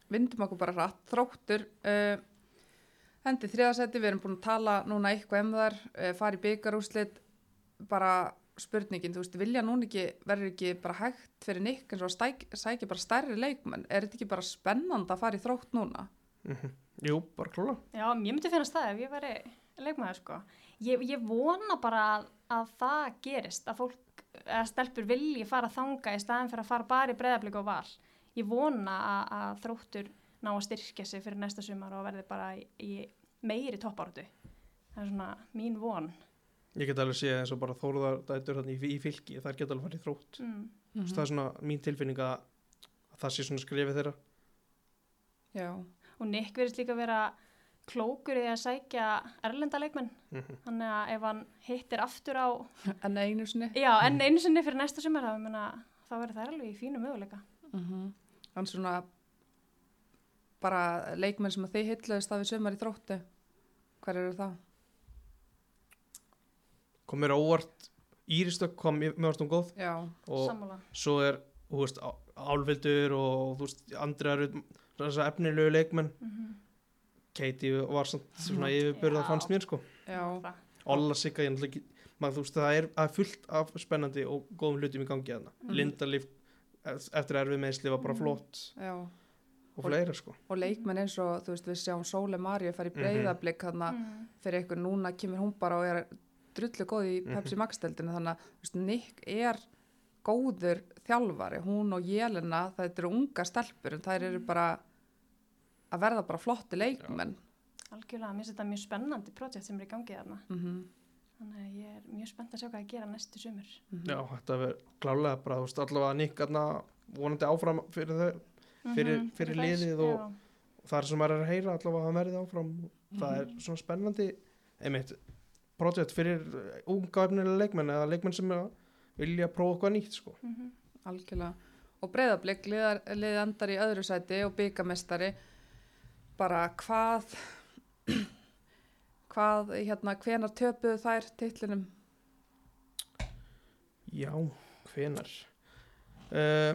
vindum okkur bara rætt, þróttur, uh, hendi þriðasetti, við erum búin að tala núna eitthvað um þar, uh, fara í byggarúslit, bara spurningin, þú veist, vilja núna ekki, verður ekki bara hægt fyrir nikk eins og að stæk, sækja bara stærri leikmenn, er þetta ekki bara spennand að fara í þrótt núna? mm Jú, bara klála Já, ég myndi finnast það ef ég væri leikmaður sko. Ég, ég vona bara að, að það gerist, að fólk, að stelpur vilji fara þanga í staðin fyrir að fara bara í breyðablík og val. Ég vona að, að þróttur ná að styrkja sig fyrir næsta sumar og verði bara í, í meiri toppáratu. Það er svona mín von. Ég get alveg séð eins og bara þóruðar dætur í, í fylki, þær geta alveg farið í þrótt Mm. mm það er svona mín tilfinning að, að það sé svona skrefið þeirra Já, Og Nick verðist líka vera klókur í að sækja erlenda leikmenn. mm -hmm. Þannig að ef hann hittir aftur á, en einu sinni. já, enn einu sinni fyrir næsta sumar, þá, ég meina, þá verður það alveg í fínu möguleika. Mm En svona, bara leikmenn sem að þið hitlaðist af í sumar í þróttu, hver eru það? kom mér á óvart Íristök kom varst hún góð Já, og Sammála. svo er veist, Á- Álfildur og veist, að efnilegu leikmenn Mm Katie var samt svona yfirbyrða fannst mér sko já, Það. Olla Sigga, ég náttúrulega ekki maður, þú veist, það er, það er fullt af spennandi og góðum hlutum í gangi þarna Mhm. Linda Líf eftir erfið meðsli var bara Mhm. flott já. og fleira sko Og leikmenn eins og, þú veist, við sjáum Sóle Maríu fara í Mhm. breyðablík Mm. fyrir ykkur núna kemur hún bara og er drullu góð í Mhm. Pepsi Max-deldinu þannig að þú veist, Nick er góður þjálfari, hún og Jelena það eru unga stelpur en þær eru bara að verða bara flotti leikmenn algjörlega, mér finnst þetta mjög spennandi projekt sem er í gangi þarna. Mm Þannig að ég er mjög spennt að sjá hvað að gera næstu sumur. Já, þetta verður klálega bara, þú veist, allavega aðna vonandi áfram fyrir þau Fyrir- Mhm, fyrir þær, liðið og- og það er sem maður er að heyra allavega að hann verði áfram það er Mhm. svona spennandi einmitt, projekt fyrir unga efnilega leikmenn eða leikmenn sem vilja prófa eitthvað nýtt sko. Mhm. Algjörlega. Og breyðablík liði endar í öðru sæti og byggamestari bara hvað hvað, hérna, hvenar töpuðu þær titlinum? Já, hvenar uh,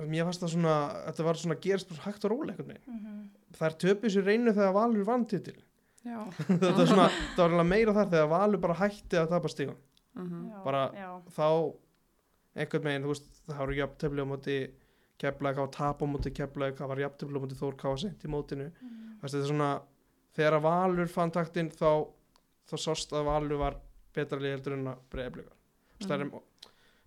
Mér fannst það svona þetta var svona gerist bara hægt og rólega einhvern veginn Mhm. Það er töpuð sér reynu þegar Valur vann titil Já. þetta var svona, það var meira þar þegar Valur bara hætti að tapa stígum Mm Já, Bara- já. þá einhvern veginn, þú veist, það voru jafntefli á móti keflaði, hvað tap á móti keflaði, hvað var jafntefli á móti Þór, hvað var sent í mótinu. Þessi, þetta er svona, þegar að Valur fann taktinn þá, þá sást að Valur var betra lið heldur en að breyðablíkar mm.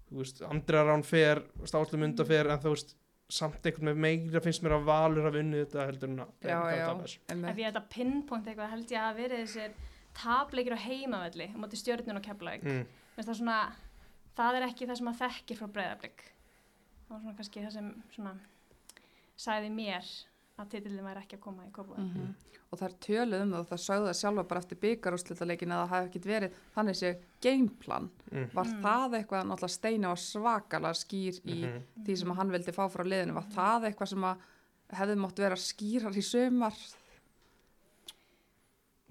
þú veist, Andrea Rán fer Stáslu Munda fer, en þú veist samt einhvern veginn meira finnst mér að Valur hafi unnið þetta heldur en að þessu. Ef ég ætta að pinpoint eitthvað held ég að verið þessir tapleikir á heimavelli á móti stjörnun og keflaug. mm. Það er svona, það er ekki það sem að þekkir frá breyðablík. Var svona kannski það sem svona sagði mér að titillin væri ekki að koma í kópaði. Mm Og það er töluð um það og það sögðu það sjálfa bara eftir byggarúslitaleikin að það hafi ekkit verið þannig sé gameplan. Mm. Var Mm. það eitthvað náttúrulega steina og svakalega skýr í Mhm. því sem hann vildi fá frá liðinu? Var það eitthvað sem að hefði mátt vera skýrar í sömar?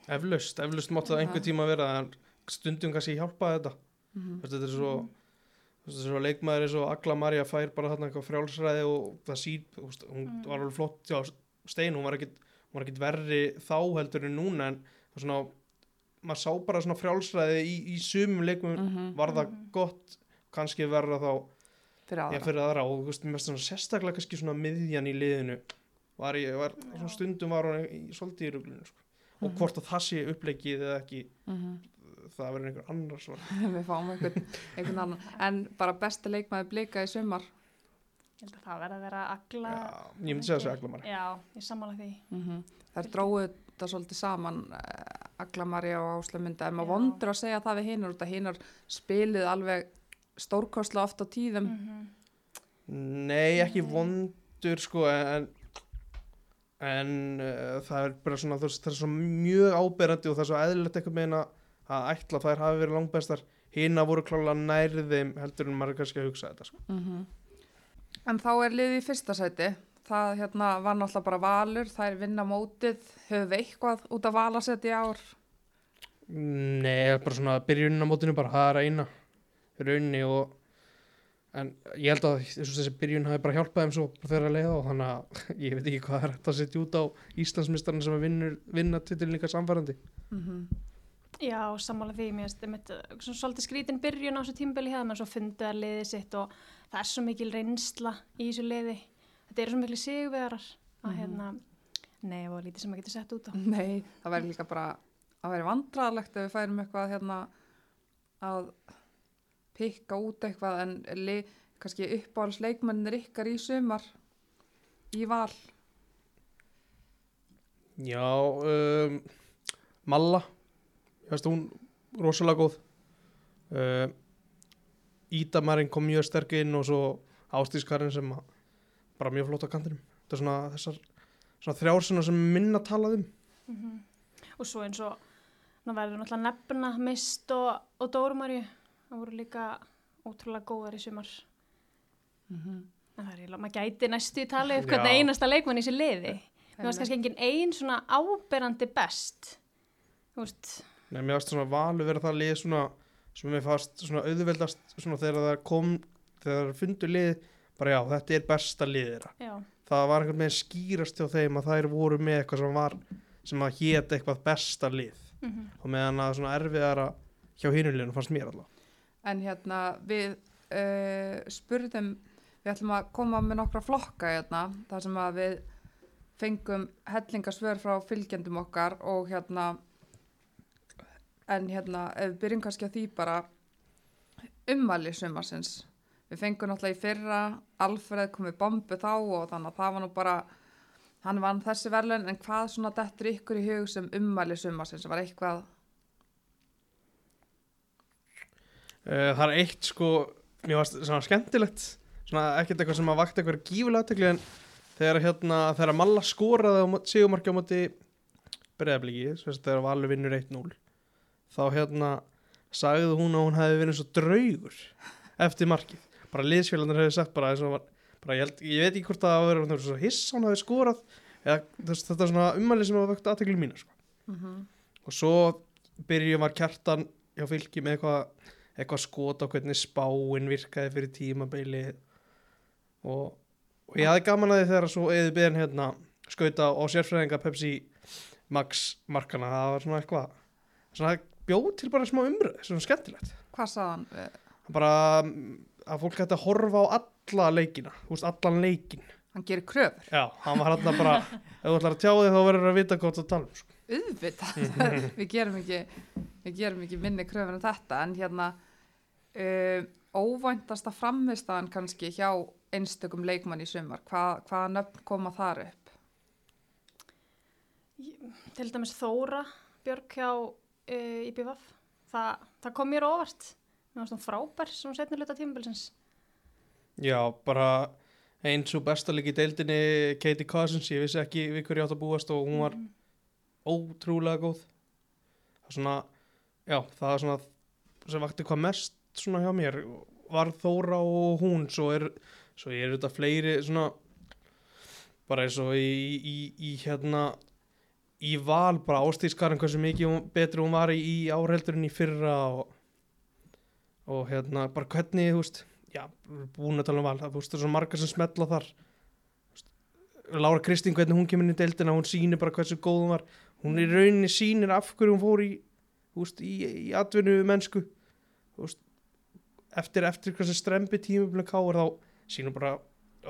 Eflaust, eflaust mátti það einhver tíma vera en stundum kannski hjálpaði þetta Mm veist, þetta er svo er svo leikmaður eins og Agla Marja fær bara þarna eitthvað frjálsræði og það sír hún Mm. var alveg flott já, stein, hún var ekkit verri þá heldur en núna en svona, maður sá bara svona frjálsræði í, í sumum leikum -hmm. var það Mhm. gott kannski verra þá Fyrir aðra. fyrir aðra og veist, svona sérstaklega kannski svona miðjan í liðinu var, ég, var stundum var hún í, svolítið í ruglunu sko. og Mhm. hvort að það sé uppleikið eða ekki Mm það verður einhver annar svona Við fáum einhvern, einhvern annan. En bara besti leikmaði blika í sömar. Ég held að það verði að vera agla. Já, ég myndi segja þessu Agla Marja Já, ég sammála því. Mm Þær dróðu þetta svolítið saman uh, Agla Marja og Ásla Mynda en maður vondur að segja það við hinar út að hinar spilið alveg stórkostlega oft á tíðum Mhm. Nei, ekki Nei. vondur sko en en uh, það er bara svona það er svo mjög áberandi og það er svo eðlilegt eitthvað meina að ætla að þær hafi verið langbestar. Hina voru klálega nærið þeim heldur en maður kannski að hugsa þetta sko. mm En þá er liðið í fyrsta sæti. Það hérna var náttúrulega bara valur. Þær vinna mótið, höfum við eitthvað út af valasetti í ár? Nei, bara svona byrjunin á mótinu bara, það er að eina raunni og en ég held að þessi byrjun hafi bara hjálpað þeim svo þegar að leiða og þannig að ég veit ekki hvað er hægt að setja út á Íslandsmistarinn sem að vinnur, vinna titilin líka samfærandi mm Já, sammála því, mér finnst uh, svona svolítið skrítin byrjun á þessu tímbili hefða, menn svo fundið að liðið sitt og það er svo mikil reynsla í þessu liði. Þetta eru svo mikil sigurvegarar að Mhm. hérna, nei, það var lítið sem maður getur sett út á. Nei, það væri líka bara að væri vandræðalegt ef við færum eitthvað hérna að pikka út eitthvað en li, kannski uppáhalds leikmennir ykkar í sumar í val Já, um, Malla, ég veist hún rosalega góð. Uh, Ídamarinn kom mjög sterk inn og svo Ástískarinn sem að, bara mjög flott á kantinum. Þetta er svona þessar svona þrjár svona sem minna talað um. Mm Og svo eins og, nú verður náttúrulega nefna Mist og, og Dórumarju, það voru líka ótrúlega góðar í sumar. mm -hmm. En það er eiginlega, maður gæti næstu í tali upp hvernig einasta leikmann í þessu liði. Mér varst kannski engin ein svona áberandi best. Þú veist, Nei, mér varst svona valu verið það lið svona sem mér fannst svona auðveldast svona þegar það kom, þegar það fundu lið bara já, þetta er besta lið þeirra. já. það var einhvern veginn skýrast hjá þeim að þær voru með eitthvað sem var sem að hétt eitthvað besta lið Mm og meðan að svona erfiðara hjá hinuleginu fannst mér allavega En hérna við uh, spurðum, við ætlum að koma með nokkra flokka hérna, þar sem að við fengum hellingasvör frá fylgjendum okkar og hérna, en hérna, ef við byrjum kannski að því bara ummæli sumarsins. Við fengum náttúrulega í fyrra, Alfred kom við bombu þá og þannig að það var nú bara hann vann þessi verðlun en hvað svona dettur ykkur í hug sem ummæli sumarsins? Var eitthvað Uh, það er eitt sko, mér varst svona skemmtilegt, svona ekkert eitthvað sem að vakta eitthvað gífulega aðtekli en þegar hérna, þegar Malla skoraði á sigumarki á móti breyðabliki, þegar Valur vinnur 1-0, þá hérna sagði hún að hún hefði verið svo draugur eftir markið. Bara liðsfélagarnir hefði sagt bara eins og var, bara ég, held, ég veit ekki hvort það að vera svo hiss hún hefði skorað, eða þess, þetta er svona ummæli sem að vakta aðtekli mína sko. Mm og svo byrjum var kjartan hjá fylki með eitthvað eitthvað skot á hvernig spáin virkaði fyrir tímabili og, og ég hafði gaman að því þegar svo eða byrjun hérna skauta á sérfræðinga Pepsi Max markana, það var svona eitthvað svona bjóð til bara smá umröð svona skemmtilegt. Hvað sagði hann? Eh, bara mm, að fólk hætti að horfa á alla leikina, þú veist, allan leikin hann gerir kröfur. Já, hann var hérna bara ef þú ætlar að tjá þig þá verður að vita hvað það tala um sko. auðvitað, við gerum ekki við gerum ekki minni kröfur en þetta en hérna uh, óvæntasta frammistaðan kannski hjá einstökum leikmann í sumar Hva, hvaða nöfn koma þar upp? Til dæmis Þóra Björk hjá uh, IBVF það, það kom mér á óvart. Mér varst hún frábær sem setni hluta tímabilsins. Já, bara eins og besta líka í deildinni Katie Cousins, ég vissi ekki við hverju ég átt að búast og hún var Mhm. ótrúlega góð. Það er svona, já, það er svona sem vakti hvað mest svona hjá mér. Var Þóra og hún svo er, svo er þetta fleiri svona bara eins og í, í, í hérna í val bara ástíðskarinn hversu mikið betri hún var í, í árheldurinn í fyrra og, og hérna bara hvernig, þú veist já, búin að tala um val, það er svo margar sem smetla þar veist, Lára Kristín, hvernig hún kemur inn í deildina hún sýnir bara hversu góð hún var hún í rauninni sýnir af hverju hún fór í veist, í, í atvinnu mennsku veist, eftir, eftir hversu strempi tímubli káir þá sýnir bara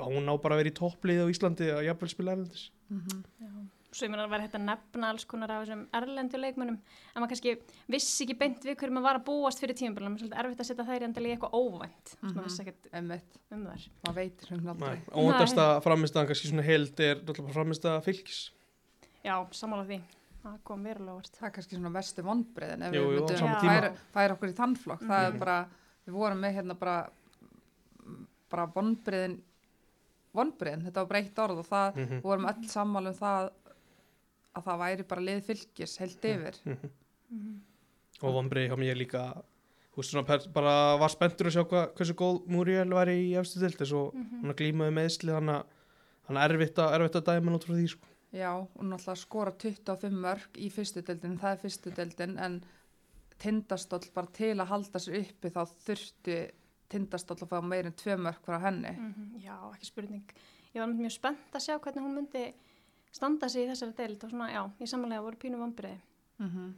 hún á bara að vera í topplið á Íslandi að jafnvel spila erlendis mm -hmm. Já. Að vera hægt að nefna alls konar af þessum erlendu leikmönnum en maður kannski vissi ekki beint við hverju maður var að búast fyrir tímabilum, svolítið erfitt að setja þær í eitthvað óvænt, mm Mhm. maður vissi ekkert einmitt, um þær. Maður veitir sem aldrei. Óvendasta framistaðan kannski svona held er framistaða fylgis. Já, sammála því, það kom verulega óvart. Það er kannski svona vestu vonbreiðin ef Jú, við jú, á myndum tíma. færa, færa okkur í þannflokk það Mhm. er bara, við vorum með hérna bara bara vonbreiðin vonbreiðin, þetta var breytt orð og það, mm við vorum öll sammála um það að það væri bara lið fylgis heilt yfir Mhm. og vonbreið hjá mér líka veist svona bara var spenntur að sjá hva, hversu góð Muriel var í efstu dild þess og Mhm. hún að glímaði meðsli hann að hann er erfitt að, erfitt að dæma frá því sko. Já, og náttúrulega skora 25 mörg í fyrstu deildin, það er fyrstu deildin en tindastóll bara til að halda sér uppi þá þurfti tindastóll að fá meir en tvö mörg frá henni. Mhm, Já, ekki spurning. Ég var mjög spennt að sjá hvernig hún myndi standa sig í þessari deild og svona, já, ég samanlega voru pínu vombriði. Mm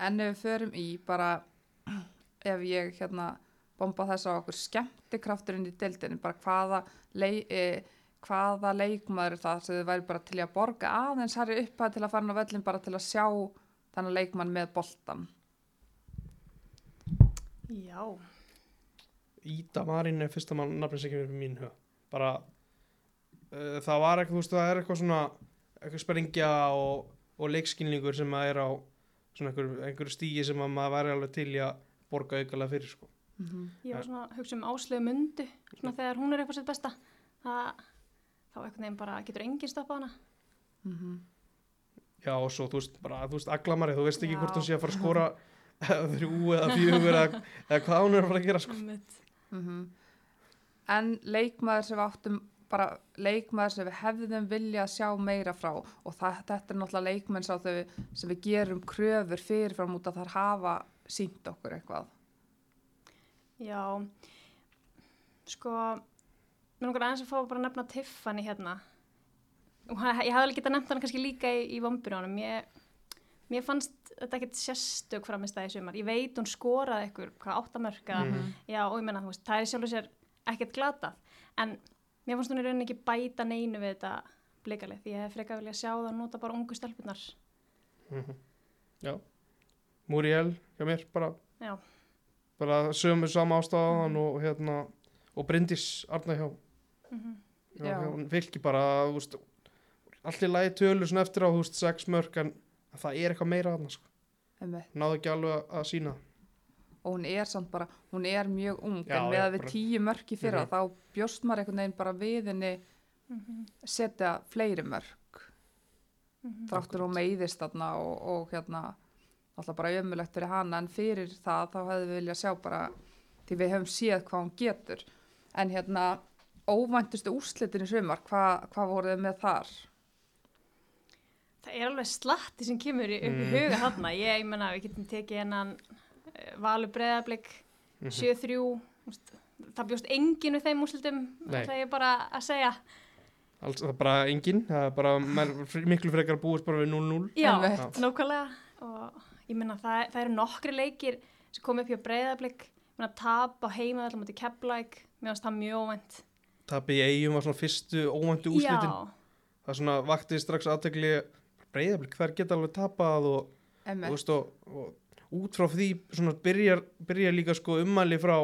En ef við förum í bara, ef ég hérna bomba þess á okkur skemmtikrafturinn í deildinni, bara hvaða, lei, e, hvaða leikmaður er það sem þið væri bara til að borga aðeins herri upphæð til að fara inn á vellin bara til að sjá þannig leikmann með boltan. Já, Ída Marín er fyrsta mann nafnir sem kemur upp í mín huga bara það var eitthvað, þú veist, það er eitthvað svona eitthvað sprengja og, og leikskilningur sem að er á svona einhverju, einhverju stígi sem að maður væri alveg til í að borga aukalega fyrir sko. Mm ég var svona að hugsa um áslegu mundu, svona þegar hún er eitthvað sitt besta. Það, þá einhvern veginn bara getur enginn stoppað hana. -hmm. Já, og svo, þú veist, bara, þú veist, aglamari, þú veist ekki Já. hvort hún sé að fara að skora þrjú eða fjögur eða, eða hvað hún er að fara að gera, sko. Mm En leikmaður sem áttum bara leikmaður sem við hefðum vilja að sjá meira frá og það, þetta er náttúrulega leikmenn sá þau sem við gerum kröfur fyrirfram út að þar hafa sínt okkur eitthvað. Já, sko, mér langar aðeins að fá bara að nefna Tiffany hérna. Og Ég hafði alveg getað nefnt hana kannski líka í, í vombunum. Mér, mér fannst þetta ekkert sérstök framist það í sumar. Ég veit hún skoraði ykkur, hvað, áttamörka. Mhm. Já, og ég menna, þú veist, það er sjálfur sér ekkert glatað. En mér fannst hún í rauninni ekki bæta neinu við þetta blikalið. Því ég hef frekar vilja sjá það að nota bara ungu stelpunar. Mhm. Já. Muriel, hjá mér, bara, Já, bara sömu sama ástæðan og hérna, og Bryndís Arna hjá, mm hjá fylki bara, allt í lagi tölur svona eftir á, veist, sex mörg en það er eitthvað meira aðna, sko. Náðu ekki alveg að, sína. Og hún er samt bara, hún er mjög ung Já, en með að við tíu mörk í fyrra Mhm. þá bjóst maður einhvern veginn bara við henni Mhm. setja fleiri mörk Mhm. þráttur hún meiðist þarna og, og hérna alltaf bara ömulegt fyrir hana en fyrir það þá hefði við viljað sjá bara því við höfum séð hvað hún getur en hérna óvæntustu úrslitin í sumar, hvað hva voruð þið með þar? Það er alveg slatti sem kemur í- upp í Mm. huga þarna. Ég, ég menna, við getum tekið hennan valur breðablik, Mhm. 7-3, úst, það bjóst enginn við þeim úrslitum, Nei. það er bara að segja. Alls, það er bara engin, það er bara miklu frekar búist bara við 0-0. Já, Einmitt. nákvæmlega. Og ég menna, það, það eru nokkri leikir sem kom upp hjá breðablik, ég menna, tap á heima allar mútið kepplæk, mér finnst það mjög óvænt. Tapið í eigum var svona fyrstu óvæntu úrslitin. Já, Það er svona vakti strax aðtegli breyðablik, þær geta alveg tapað og, og, og, og út frá því svona byrjar, byrjar líka sko ummæli frá,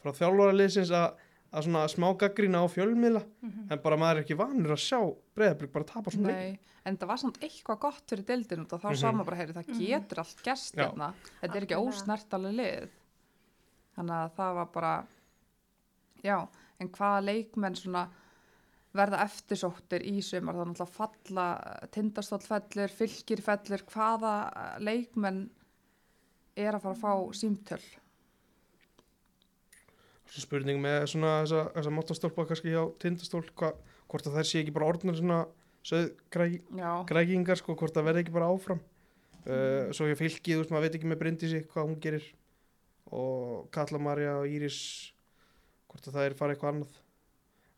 frá þjálfaraliðsins að að svona smá gaggrína á fjölmiðla Mhm. en bara maður er ekki vanur að sjá breyðablik bara tapa svona. Nei, en það var samt eitthvað gott fyrir deildin út og þá Mhm. sá maður bara, heyri, það Mhm. getur allt gerst hérna, þetta er ekki ósnertalega lið þannig að það var bara já, en hvaða leikmenn svona verða eftirsóttir í sumar, það er náttúrulega falla tindastóll fellur, fylgir fellur hvaða leikmenn er að fara að fá símtöl. Spurning með svona þessa, þessa móttastólpa kannski hjá tindastól hva, hvort að þær sé ekki bara orðnar svona söðgrækingar sko, hvort það verði ekki bara áfram. Uh, svo ég fylgið, veist, maður veit ekki með Bryndísi hvað hún gerir og Katla Marja og Íris hvort að það er farið eitthvað annað.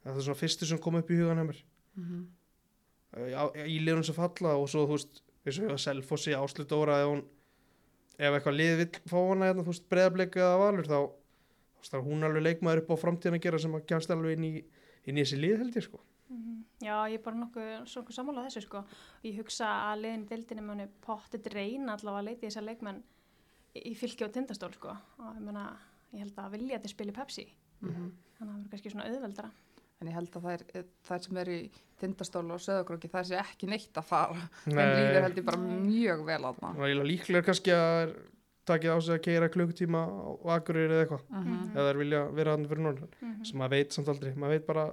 Það er svona fyrstu sem kom upp í hugan hefur mm uh, í liðunum sem falla og svo þú veist eins og ég að Selfossi áslut óra ef hún ef eitthvað lið vill fá hana hérna, þú veist, breyðablik eða valur þá, þá er hún alveg leikmaður upp á framtíðan að gera sem að kemst alveg inn í, inn í þessi lið held ég sko Mhm. Já, ég er bara nokkuð, nokkuð sammála þessu sko. Ég hugsa að liðin í deildinni muni pottit reyna allavega að leita í þessar leikmenn í fylki og tindastól sko. Og ég meina, ég held að vilja þetta spila í Pepsi. Mhm. Þannig að það verður kannski svona auðveldara. En ég held að þær, þær sem eru í tindastól og söðagróki, það sé ekki neitt að fara. Þeim líður held ég bara Nei. mjög vel að Það er eiginlega líklega kannski að er takið á sig að keira klukkutíma á Akureyri eða eitthvað Mhm. eða þeir vilja vera hann fyrir norðan. Mm -hmm. sem maður veit samt aldrei, maður veit bara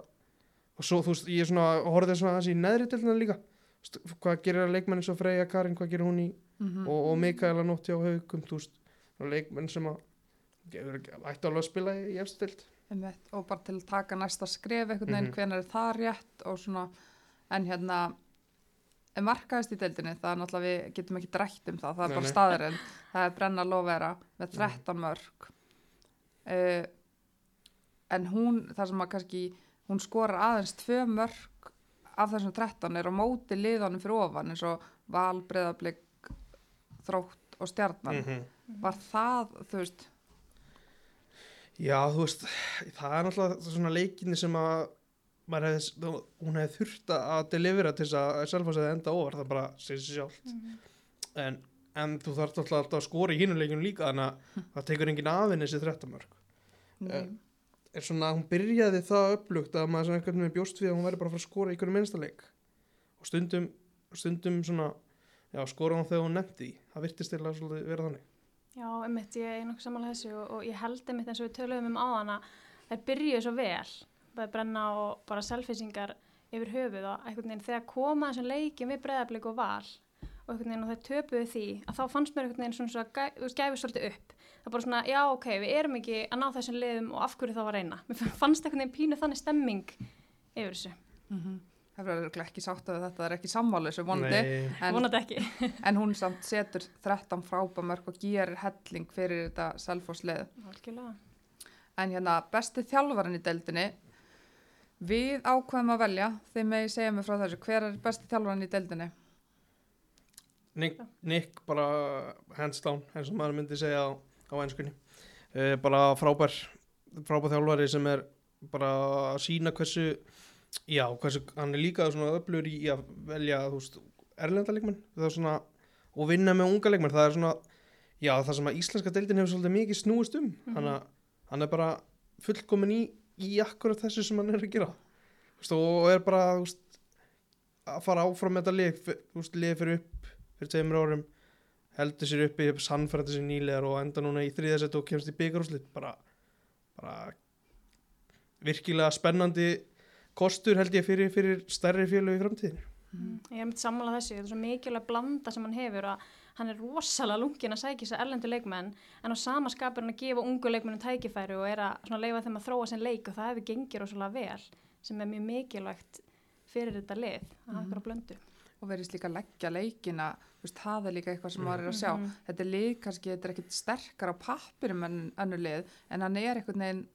og svo þú veist, ég er svona horfði svona aðeins í neðri delina líka. Þú veist, hvað gerir að leikmenn eins og Freyja Karin, hvað gerir hún í Mhm. og, og Mikaela Nótti á haugum þú veist, leikmenn sem að ætti alveg að spila í, deild Einmitt, og bara til að taka næsta skref einhvern veginn, Mhm. hvenær er það rétt og svona, en hérna markaðist í deildinni, það er náttúrulega við getum ekki drætt um það, það er Nei, bara nei. staðurinn það er Brenna Lofera með 13 mörg uh, en hún það sem að kannski, hún skorar aðeins tvö mörg af þessum 13 er á móti liðanum fyrir ofan eins og Val, Breiðablik Þrótt og Stjarnan -hmm. var það, þú veist Já, þú veist, það er náttúrulega svona leikinni sem að hefði, hún hefði þurft að delivera til þess að hefði enda ofar, það bara segir sér sjálf en, en þú þarf alltaf að skora í hinuleikinu líka þannig að það tekur engin afinn þessi 13 mörg Nei. er svona, hún byrjaði það upplugt að maður svona einhvern veginn bjóst við að hún væri bara að fara að skora í einhverju minnstaleik og stundum, stundum svona já, skora hún þegar hún nefndi. Það virtist að svolítið vera þannig Já, einmitt, ég er nokkuð samanlega þessu og, og ég held einmitt eins og við töluðum um áðan að þær byrjuðu svo vel, bæði brenna og bara selfisingar yfir höfuð og einhvern veginn þegar koma þessum leikjum við breðablik og val og einhvern veginn og þær töpuðu því að þá fannst mér einhvern veginn svona svo að þú gæfi svolítið upp. Það bara svona, já ok, við erum ekki að ná þessum liðum og af hverju þá var reyna. Mér fannst einhvern veginn pínu þannig stemming yfir þessu. Mm Það verður ekki sátt að þetta er ekki sammálu þessu vonandi en, Vonandi ekki. en hún samt setur 13 frábamörk og gerir helling fyrir þetta. Algjörlega. En hérna besti þjálfarinn í deildinni, við ákveðum að velja, þeim megi segja mig frá þessu, hver er besti þjálfarinn í deildinni? Nick, Nick bara hands down eins og maður myndi segja á, á einskunni uh, bara frábær frábær þjálfari sem er bara að sína hversu já, hversu, hann er líka svona öflur í að velja, veist, erlenda leikmenn svona, og vinna með unga leikmenn. Það er svona, já, það sem að íslenska deildin hefur svolítið mikið snúist um. Mhm. hann, hann er bara fullkomin í í akkurat þessu sem hann er að gera. Veist, og er bara, veist að fara áfram með þetta lið, lið fyrir upp fyrir tveimur árum heldur sér uppi, sannfærandi sér nýlegar og enda núna í þriðasett og kemst í byggarúslit bara, bara virkilega spennandi kostur held ég fyrir, fyrir stærri fjölu í framtíðinu Mm. Ég er myndið sammála þessu, þetta er svo mikilvæg blanda sem hann hefur að hann er rosalega lungin að sækja sér erlendu leikmenn en á sama skapur hann að gefa ungu leikmennum tækifæri og er að leifa þeim að þróa sinn leik og það hefur gengið rosalega vel sem er mjög mikilvægt fyrir þetta lið að hafa ykkur á blöndu. og verðist líka að leggja leikina þú veist, það er líka eitthvað sem maður er að sjá Mhm. þetta er lið kannski, þetta er ekkit sterkar á pappirum en önnur lið en hann er einhvern veginn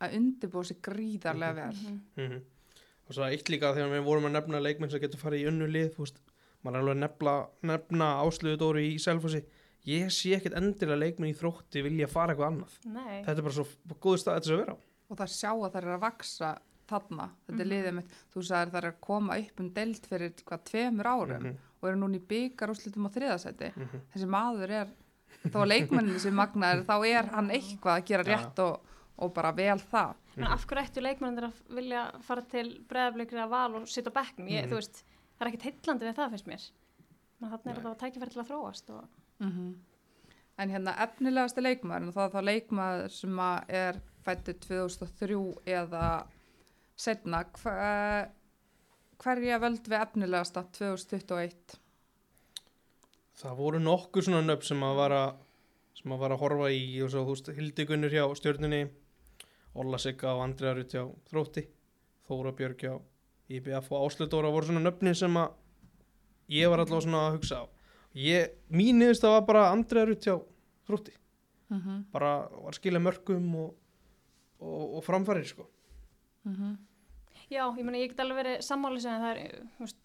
að undirbúa sig gríðarlega vel Mhm. Og svo eitt líka þegar við vorum að nefna leikmenn sem getur farið í önnu lið þú veist, maður er alveg að nefna, nefna ásluðu Dóri í Selfossi. Ég sé ekkert endilega leikmenn í þrótti vilja fara eitthvað annað. Nei, þetta er bara svo góðu stað þetta að vera á. Og það sjá að það er að vaksa þarna, þetta er Mhm. liðið mitt. Þú sagðir það er að koma upp um deild fyrir hvað tveimur árum Mhm, og eru núna í byggar úrslitum á þriðasæti. Mhm. þessi maður er, þó að leikmennin sem magnaður, þá er hann eitthvað að gera rétt og, og bara vel það en af hverju ættu leikmennir að vilja fara til breðablikri að val og sitja á bekknum? Ég, Mhm. þú veist, það er ekkit heillandi við það finnst mér. Þannig er þetta að tækifæri til að þróast og en hérna efnilegasti leikmaður það er þá leikmaður sem að er fættu 2003 eða setna hver, hverja völd við efnilegasta 2021 það voru nokkur svona nöfn sem að vara sem að vara að horfa í og svo þú veist Hildigunnur hjá stjörnunni Olla Sigga og Andrea Rutt hjá Þrótti Þóra Björg hjá IBF og Ásludóra voru svona nöfni sem að ég var allavega svona að hugsa á ég, mín niðurst það var bara Andrea Rutt hjá Þrótti mm -hmm. bara var skilja mörgum og, og, og framfærir sko Já, ég meina, ég get alveg verið sammális en það er,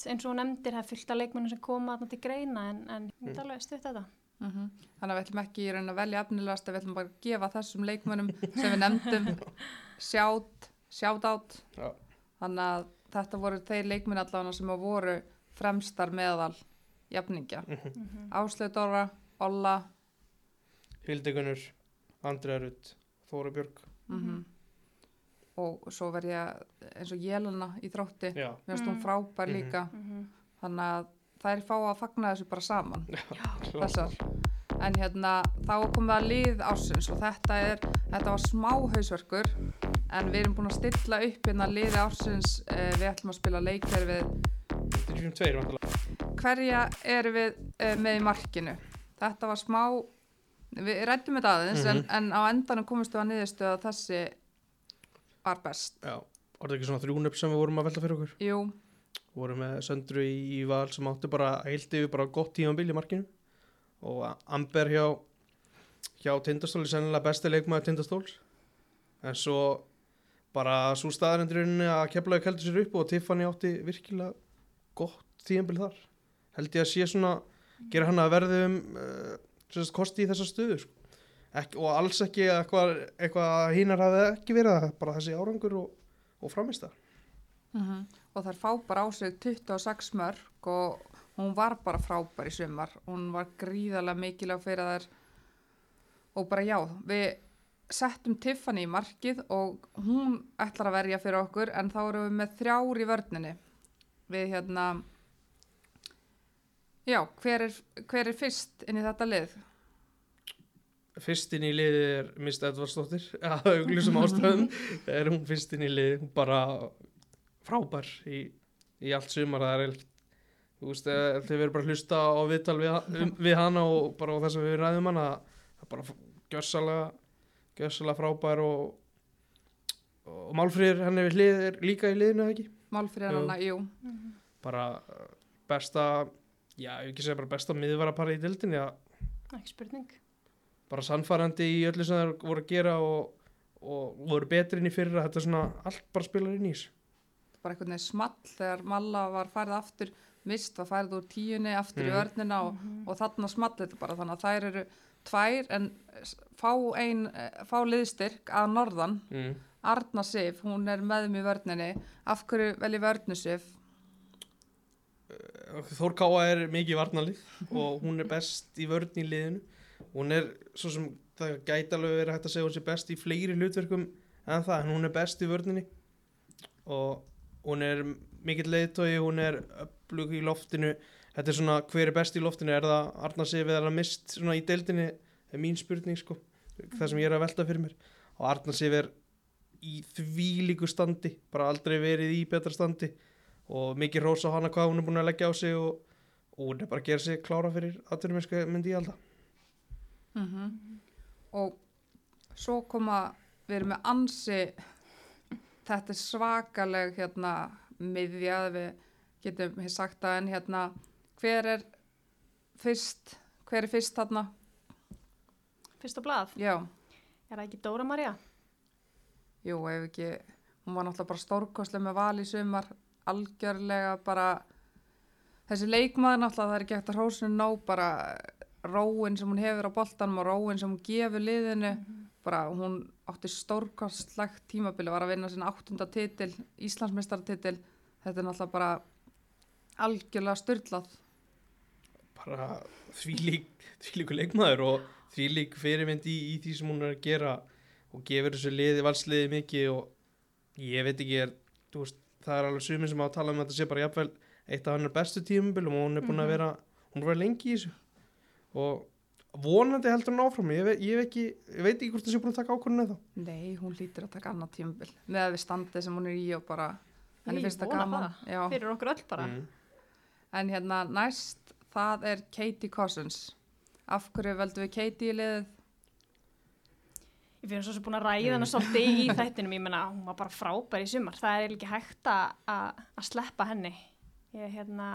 eins og hún nefndir, það er fullt af leikmennum sem koma til greina en, en ég get Mm. alveg stutt þetta. Mhm. Þannig að við ætlum ekki í raun að velja efnilegasta, við ætlum bara að gefa þessum leikmönnum sem við nefndum sjátt, sjátt átt. Þannig að þetta voru þeir leikmenn allavega sem að voru fremstar meðal jafningja. Mm Áslöð Dóra, Olla, Hildigunnur, Andrea Rutt Þóra Björg mm og svo verð ég eins og Jelena í þrótti, já, mér finnst hún Mm. frábær Mhm. líka. -hmm. Þannig að þær fá að fagna þessu bara saman. þessar en hérna þá komum við að lið ásins og þetta er þetta var smá hausverkur en við erum búin að stilla upp hérna liði ásins uh, við ætlum að spila leikjari við 32 vantilega hverja erum við uh, með í markinu? Þetta var smá við rættum þetta aðeins en, Mhm. en á endanum komumst við að niðurstöðu að þessi var best. Já, var það ekki svona þrjúnöpp sem við vorum að velta fyrir okkur? Jú, vorum með Söndru í, val sem átti bara heilt yfir bara gott tímanbíl í markinu. Og Amber hjá hjá Tindastóli sennilega besti leikmaður Tindastóls. En svo bara svo staðarindurinn að keflaði keldur sér upp og Tiffany átti virkilega gott tímanbíl þar. Held ég að sé svona gera hann að verði um uh, sérst, kosti í þessa stöðu sko. Ek, og alls ekki eitthvað, eitthvað hínar hafði ekki verið bara þessi árangur og, og framist það og þær fá bara á sig 26 mörg og hún var bara frábær í sumar. Hún var gríðarlega mikilvæg fyrir þær. Og bara já við settum Tiffany í markið og hún ætlar að verja fyrir okkur en þá erum við með þrjár í vörninni. Við hérna já, hver er, hver er fyrst inn í þetta lið? Fyrstinn í liði er Mist Edvardsdóttir að auglusum ástæðum. Er hún fyrstinn í liði hún bara frábær í, í allt sumar. Það er eilt þú veist, þið verður bara að hlusta á viðtal við, um, við hana og bara á þess að við ræðum hana það er bara gjössalega gjössalega frábær og, og Málfríður henni við hlið er líka í liðinu eða ekki? Jú. hana, jú. Bara eh, besta já, ég vil ekki segja bara besta miðvarapari í dildinni að Ekki spurning. bara sannfærandi í öllu sem þeir voru að gera og, og voru betri inn í fyrra. Þetta er svona allt bara spilar inn í þessu bara einhvern veginn small þegar Malla var færið aftur mist var færið úr tíunni aftur í Mhm. vörnina og, og þarna small þetta bara. Þannig að þær eru tvær en s- fá ein eh, fá liðstyrk að norðan. Mm. Arna Sif, hún er með mér í vörninni. Af hverju vel í vörnu Sif? Þór Káa er mikið varnalið og hún er best í vörn í liðinu. Hún er svo sem það gæti alveg verið hægt að segja hún sé best í fleiri hlutverkum en það en hún er best í vörninni. Og hún er mikill leiðtói hún er öflug í loftinu. Þetta er svona hver er best í loftinu? Er það Arna Sif eða er það mist svona í deildinni? Er mín spurning sko. Það sem ég er að velta fyrir mér. Og Arna Sif er í þvílíku standi bara aldrei verið í betra standi. Og mikið rósa á hana hvað hún er búin að leggja á sig og, og hún er bara að gera sig klára fyrir atvinnumennsku myndi ég alltaf Mhm. og svo koma við erum með ansi þetta er svakaleg hérna miðja við getum hér sagt það en hérna hver er fyrst hver er fyrst þarna? Fyrst á blað, já, er það ekki Dóra Maria? jú, ef ekki hún var náttúrulega bara stórkostlega með val í sumar algjörlega bara þessi leikmaður náttúrulega það er ekki eftir hrósinu nóg bara róin sem hún hefur á boltanum og róin sem hún gefur liðinu bara hún átti stórkostlegt tímabili var að vinna sinna áttunda titil Íslandsmeistartitil þetta er náttúrulega bara algjörlega styrlað bara þvílík þvílíku leikmaður og þvílík fyrirmynd í, í því sem hún er að gera og gefur þessu liði, valsliði mikið og ég veit ekki er, veist, það er alveg sumin sem á að tala um að þetta sé bara jafnvel eitt af hennar bestu tímabilum og hún er búin að vera hún er verið lengi í þessu. Og vonandi heldur hún áfram ég, ve ég, ekki, ég veit ekki hvort það sé búin að taka ákvörðinu þá Nei, hún lítur að taka annað tímabil með að við standið sem hún er í og bara henni finnst það gaman. Fyrir okkur öll bara. mm. en hérna næst það er Katie Cousins af hverju veldum við Katie í liðið Ég fyrir svo sem búin að ræða hana svolítið í þættinum, ég menna, hún var bara frábær í sumar. Það er ekki hægt að- að að sleppa henni. Ég hérna,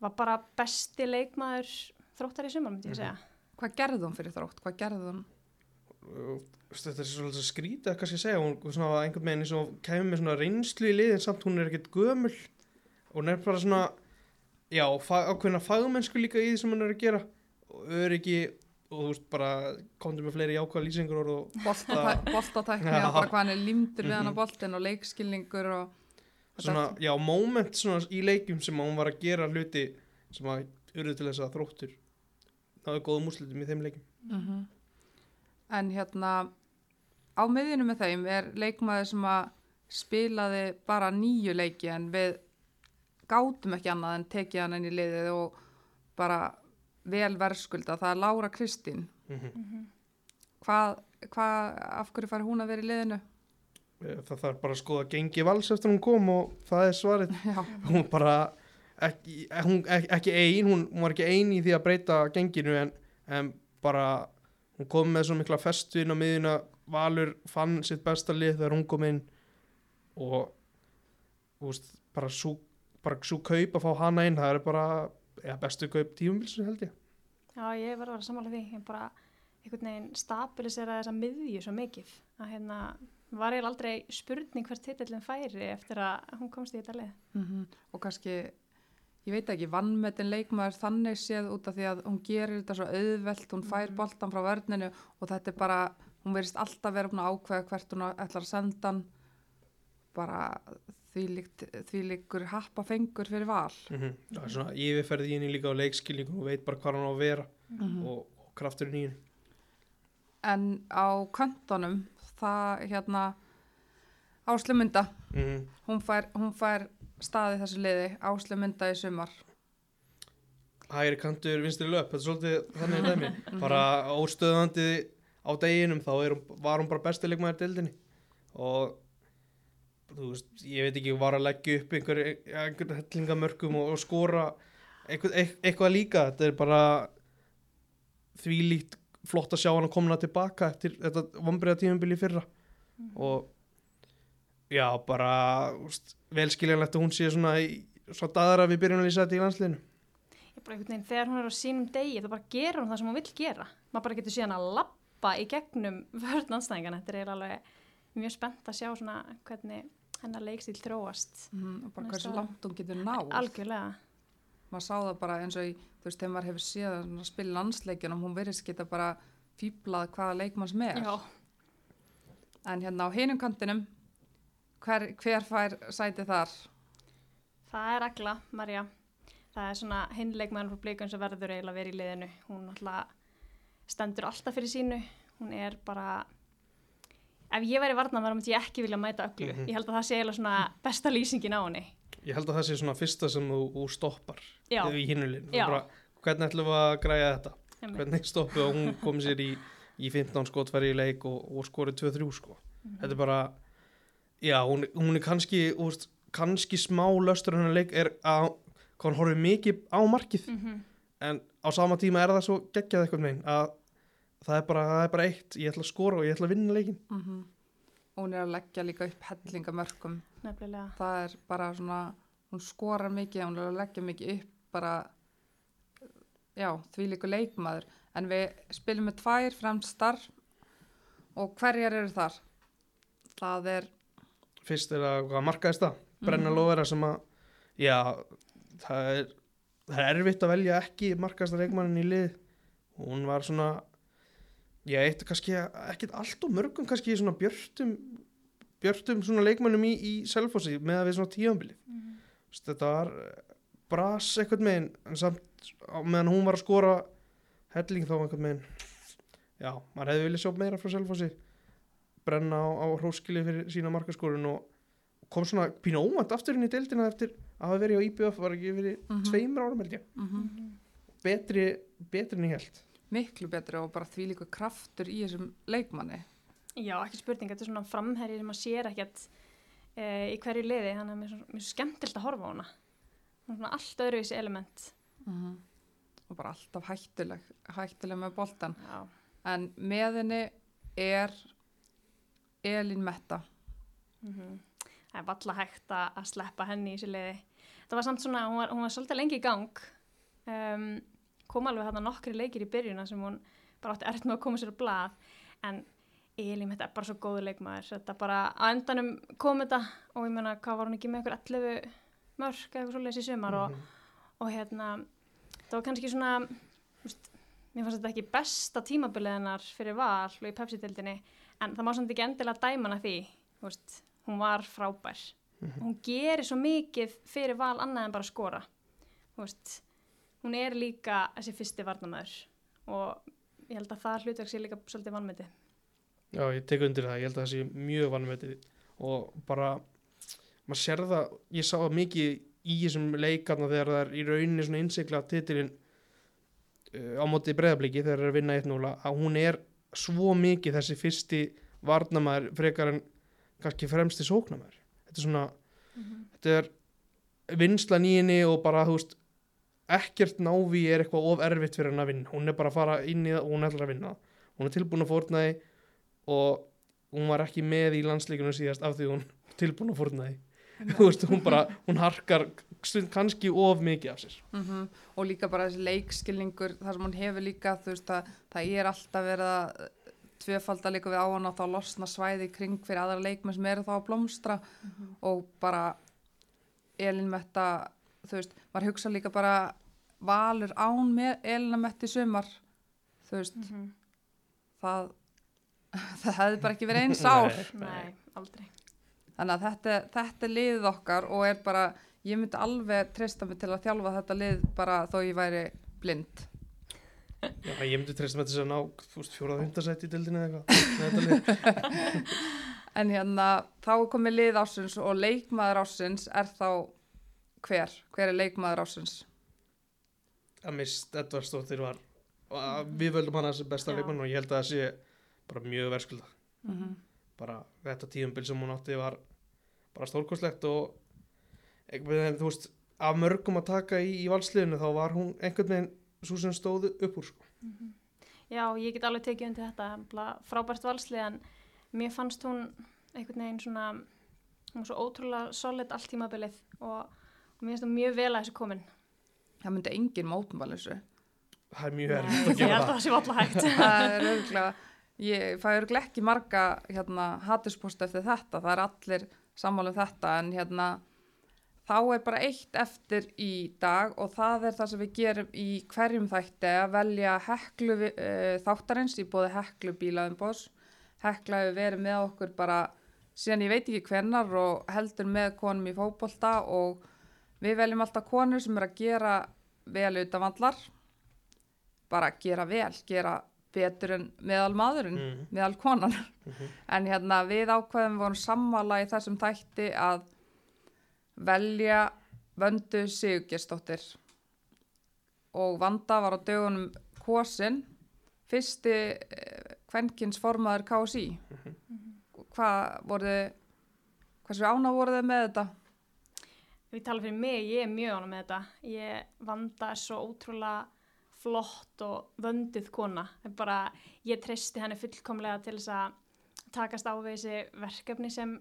var bara besti leikmaður þróttar í sumar, myndi ég segja. hvað gerði hún fyrir þrótt, hvað gerði hún? Þetta er svolítið skrítið að kannski segja. Hún svona einhvern veginn eins og kemur með svona reynslu í liðin samt hún er ekkert gömul. Og hún er bara svona já, fa ákveðna fagmennsku líka í því sem hún er að gera. Og öryggi og þú veist bara komdu með fleiri jákvæða lýsingur og Já. og bara hvað hann er limdur við hann á Mhm. boltin og leikskilningur og svona, já, moment svona í leikjum sem hún var að gera hluti sem að urðu til þess að þróttur náðu góðum úrslitum í þeim leikjum. Mhm. en hérna á miðjunu með þeim er leikmaður sem að spilaði bara nýju leiki en við gátum ekki annað en tekið hann inn í liðið og bara vel verðskulda, það er Lára Kristín. Mm hvað, hvað, af hverju fær hún að vera í liðinu? það þarf bara að skoða gengi vals eftir hún kom og það er svarið. Já, hún bara ekki, hún, ekki, ekki ein, hún, hún var ekki ein í því að breyta genginu en, en bara hún kom með svo mikla festu inn á miðuna Valur fann sitt besta lið þegar hún kom inn og úst, bara svo bara svo kaup að fá hana inn það er bara ja, bestu kaup tímumbilsinu held ég Já, ég verður að vera sammála því. Ég bara einhvern veginn stabilisera þessa miðju svo mikið. Að hérna, var ég aldrei spurning hvert titillin færi eftir að hún komst í þetta lið. mm og kannski ég veit ekki, vannmetin leikmaður þannig séð út af því að hún gerir þetta svo auðvelt, hún fær Mhm. boltan frá vörninu og þetta er bara, hún verist alltaf vera búin að ákveða hvert hún ætlar að senda hann. Bara því líkur happa fengur fyrir val. Það er svona yfirferði í henni líka á leikskilningu og veit bara hvað hann á að vera og, og krafturinn í henni. En á köntunum það hérna Áslumynda, mm hún fær, hún fær staði þessu liði, Áslumynda í sumar? Hægri kantur vinstri löp, þetta er svolítið þannig er dæmi, bara óstöðandi á deginum þá er, var hún bara besti leikmaður deildinni. Og þú veist, ég veit ekki, var að leggja upp einhver, einhver hellingamörkum og, og skora eitthvað, eit- eitthvað líka, þetta er bara því líkt flott að sjá hann að komna tilbaka eftir þetta vombriða tímabili fyrra. Og já, bara úst, velskiljanlegt að hún sé svona í, svo daðra við byrjunum að lýsa þetta í landsliðinu Ég bara einhvern veginn, þegar hún er á sínum degi, þá bara gerur hún það sem hún vill gera. Maður bara getur síðan að lappa í gegnum vörn anstæðingana. Þetta er alveg mjög spennt að sjá svona hvernig hennar leikstíl þróast. mm, og bara er hversu langt hún getur náð Algjörlega. maður sá það bara eins og í, þú veist, þegar maður hefur séð að spila landsleikjunum, hún verðist geta bara fýblað hvaða leikmann sem er. Já, En hérna á hinum kantinum, hver, hver fær sæti þar? það er Agla, Marja. Það er svona hinleikmaður frá blíkun sem verður eiginlega að vera í liðinu. Hún alltaf stendur alltaf fyrir sínu. Hún er bara... Ef ég væri varnamæður myndi ég ekki vilja mæta öglu. Mhm. Ég held að það sé eiginlega svona besta lýsingin á henni. ég held að það sé svona fyrsta sem þú, þú stoppar Já, í hinulinn hvernig ætlum við að græja þetta einmitt. hvernig stoppu og hún kom sér í, í 15 skotfæri í leik og, og skorið 2-3 sko Mhm. þetta er bara já, hún, hún er kannski úst, kannski smá löstur hennar leik er að hann horfið mikið á markið Mhm. en á sama tíma er það svo geggjað eitthvað megin að það er, bara, það er bara eitt ég ætla að skora og ég ætla að vinna leikin Mm Hún er að leggja líka upp hellingamörkum. Nefnilega. Það er bara svona, hún skorar mikið, hún er að leggja mikið upp bara, já, því líku leikmaður. En við spilum með tvær fremstar og hverjar eru þar? Það er, fyrst er að markaðist það brenna Mhm. lofera sem að já, það er það er erfitt að velja ekki markaðasta leikmannin í lið hún var svona já, eitt kannski ekkit allt og mörgum kannski svona björtum björtum svona leikmannum í, í selfossi með að við svona tíðanbilið Mhm. þetta var bras eitthvað megin en samt meðan hún var að skora helling þá eitthvað megin já, maður hefði viljað sjá meira frá selfossi brenna á, á hróskili fyrir sína markaskorun og kom svona pínu óvænt aftur inn í deildina eftir að hafa verið á IBF var ekki verið Mhm. tveimur árum held ég mm betri, betri en ég held miklu betri og bara því líku kraftur í þessum leikmanni. Já, ekki spurning, þetta er svona framherri sem maður sér ekkert e, í hverju liði, þannig að mér er svo skemmtilt að horfa á hana. Er svona allt öðruvísi element. Mm Og bara alltaf hættuleg, hættuleg með boltan. Já, En með henni er Elín Metta. mm það er valla hægt að sleppa henni í þessu liði. Það var samt svona, hún var, hún var svolítið lengi í gang, um, kom alveg þarna nokkri leikir í byrjuna sem hún bara átti erft með að koma sér á blað, en Elín, þetta er bara svo góður leikmaður, þetta bara á endanum kom þetta og ég meina, hvað var hún ekki með ykkur 11 mörg eða eitthvað svoleiðis í sumar og Mhm. og hérna það var kannski svona mér fannst þetta ekki besta tímabilið hennar fyrir val og í Pepsi-dildinni en það má samt ekki endilega dæma hana því úst, hún var frábær. Mhm. hún gerir svo mikið fyrir val annað en bara skora. Úst, hún er líka þessi fyrsti varnamæður og ég held að það hlutverk sé líka svolítið vannmyndi Já, ég tek undir það, ég held að það sé mjög vanmetið og bara maður sér það, ég sá það mikið í þessum leikarna þegar það er í rauninni svona innsikla titilin uh, á móti breyðabliki þegar það er að vinna 1-0 að hún er svo mikið þessi fyrsti varnamæður frekar en kannski fremsti sóknamæður þetta er svona, þetta er vinslan í henni og bara þú veist ekkert návi er eitthvað of erfitt fyrir hann að vinna, hún er bara að fara inn í það og hún ætlar að vinna hún er tilbúin að fórna því og hún var ekki með í landsleikunum síðast af því hún er tilbúin að fórna því. Þú veist, hún bara, hún harkar kannski of mikið af sér. Mm Og líka bara þessi leikskilningur þar sem hún hefur líka, þú veist að það er alltaf verið að tvöfalda líka við á hann og þá losna svæði kring fyrir aðra leikmenn sem eru þá að blómstra. Og bara Elin Metta, þú veist, maður hugsa líka bara valur án með Elina Metti sumar, þú veist, það, það hefði bara ekki verið eins ár. Nei, aldrei. Þannig að þetta, þetta er liðið okkar og er bara, ég myndi alveg treysta mig til að þjálfa þetta lið bara þó ég væri blind. Já, ég myndi treysta með þess að ná fjórað hundasætt í dildinu eða eitthvað. En hérna, þá komið lið ásins og leikmaður ásins er þá hver? Hver er leikmaður ásins? að mist Edvardsdóttir var og að við völdum hana sem besta Já. leikmann og ég held að það sé bara mjög verskulda Mm -hmm. bara þetta tíumbil sem hún átti var bara stórkostlegt og veginn, þú veist af mörgum að taka í, í valsliðinu þá var hún einhvern veginn svo sem stóðu upp úr sko. Já, ég get alveg tekið undir þetta frábært valslið en mér fannst hún einhvern veginn svona hún var svo ótrúlega solid allt tímabilið og, og mér finnst það mjög vel að þessu komin Það myndi engin mótumvæl þessu. það er mjög erfitt að ég gera held að það það sé valla hægt það er örgulega, ég fæ örgulega ekki marga hérna, hatuspost eftir þetta, það er allir sammála um þetta en hérna þá er bara eitt eftir í dag og það er það sem við gerum í hverjum þætti að velja heklu uh, þáttarins í bóði heklu bílaðumbós. Hekla hefur verið með okkur bara síðan ég veit ekki hvenar og heldur með konum í fótbolta og við veljum alltaf konur sem er að gera vel utanvallar bara gera vel, gera betur en meðal maðurinn, Mhm. meðal konan Mhm. en hérna við ákveðum vorum sammála í þessum þætti að velja Vöndu Sigurgestóttir og Vanda var á dögunum kosin fyrsti kvenkins formaður KSI hvað voru þið hversu ána voru þið með þetta? Við tala fyrir mig, ég er mjög ánum með þetta. Ég vanda svo ótrúlega flott og vönduð kona. Er Bara, ég treysti henni fullkomlega til þess að takast á við þessi verkefni sem,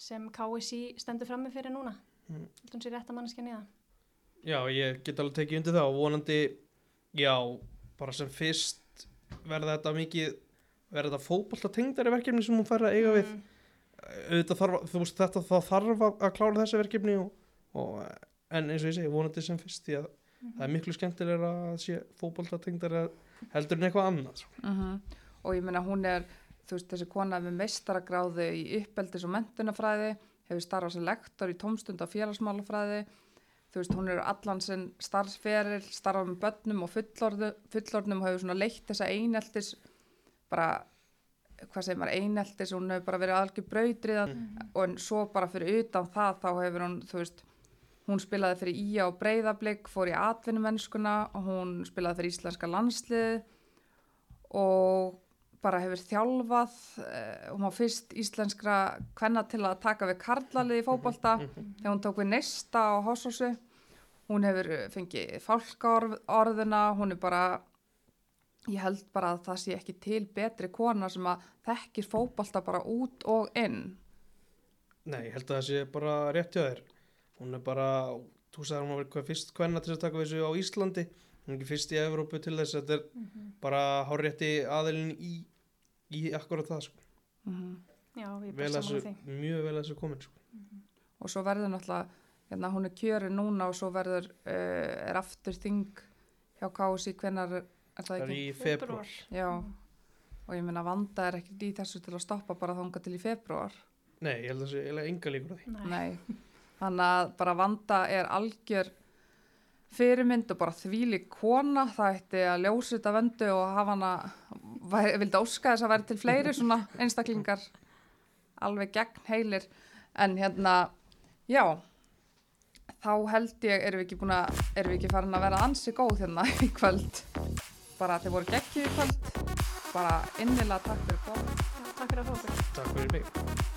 sem KSI stendur frammi fyrir núna. Mm. Þetta hún sé rétt að manneskja niða. Já, ég get alveg tekið undir það og vonandi, já, bara sem fyrst verða þetta mikið, verða þetta fótbolta tengdari verkefni sem hún fær að eiga við. Auðvitað þarf, þú veist, þetta þá þarf að klára þessi verkefni og, og, en eins og ég segi, vonandi sem fyrst því að það er miklu skemmtilega að sé fótbolta tengdari heldur en eitthvað annað. Mm og ég meina hún er þú veist þessi kona með meistaragráðu í uppeldis og mentunafræði hefur starfað sem lektor í tómstund og félagsmálafræði. Þú veist hún er allan sinn starfsferil starfað með börnum og fullorðu, fullorðnum og hefur svona leitt þessa eineltis bara hvað segir maður eineltis hún hefur bara verið algjör brautriðan og en svo bara fyrir utan það þá hefur hún þú veist hún spilaði fyrir Ía og Breiðablík fór í atvinnumennskuna og hún spilaði fyrir Íslenska landslið og bara hefur þjálfað eh, hún var fyrst íslenskra kvenna til að taka við karlalið í fótbolta. þegar hún tók við neista á Hossósu hún hefur eh, fengið fálkaorðuna hún er bara ég held bara að það sé ekki til betri kona sem að þekkir fótbolta bara út og inn. Nei, ég held að það sé bara rétt hjá þér. Hún er bara, þú sagði að hún var hvað fyrst kvenna til að taka við þessu á Íslandi, hún er ekki fyrst í Evrópu til þess að þetta er bara hárétti aðilin í, í akkurat það, sko. mm Já, ég að saman því. þessu, mjög vel að þessu komin, sko. og svo verður náttúrulega hérna, hún er kjörin núna og svo verður uh, er aftur þing hjá KSI hvenar er það Það er ekki? í februar. Já, og ég meina vanda er ekkert í þessu til að stoppa bara þanga til í februar. Nei, ég held að það sé eiginlega enga líkur á því. Nei. Nei, þannig að bara vanda er algjör fyrirmynd og bara þvíli kona, það ætti að ljósa þetta vöndu og hafa hana, vildi óska þess að vera til fleiri svona einstaklingar alveg gegn heilir. En hérna, já, þá held ég, erum við ekki búin að, erum við ekki farin að vera ansi góð hérna í kvöld. Bara þeir voru geggju í kvöld, bara innilega takk fyrir komið. Já, Takk fyrir að fá okkur. Takk fyrir mig.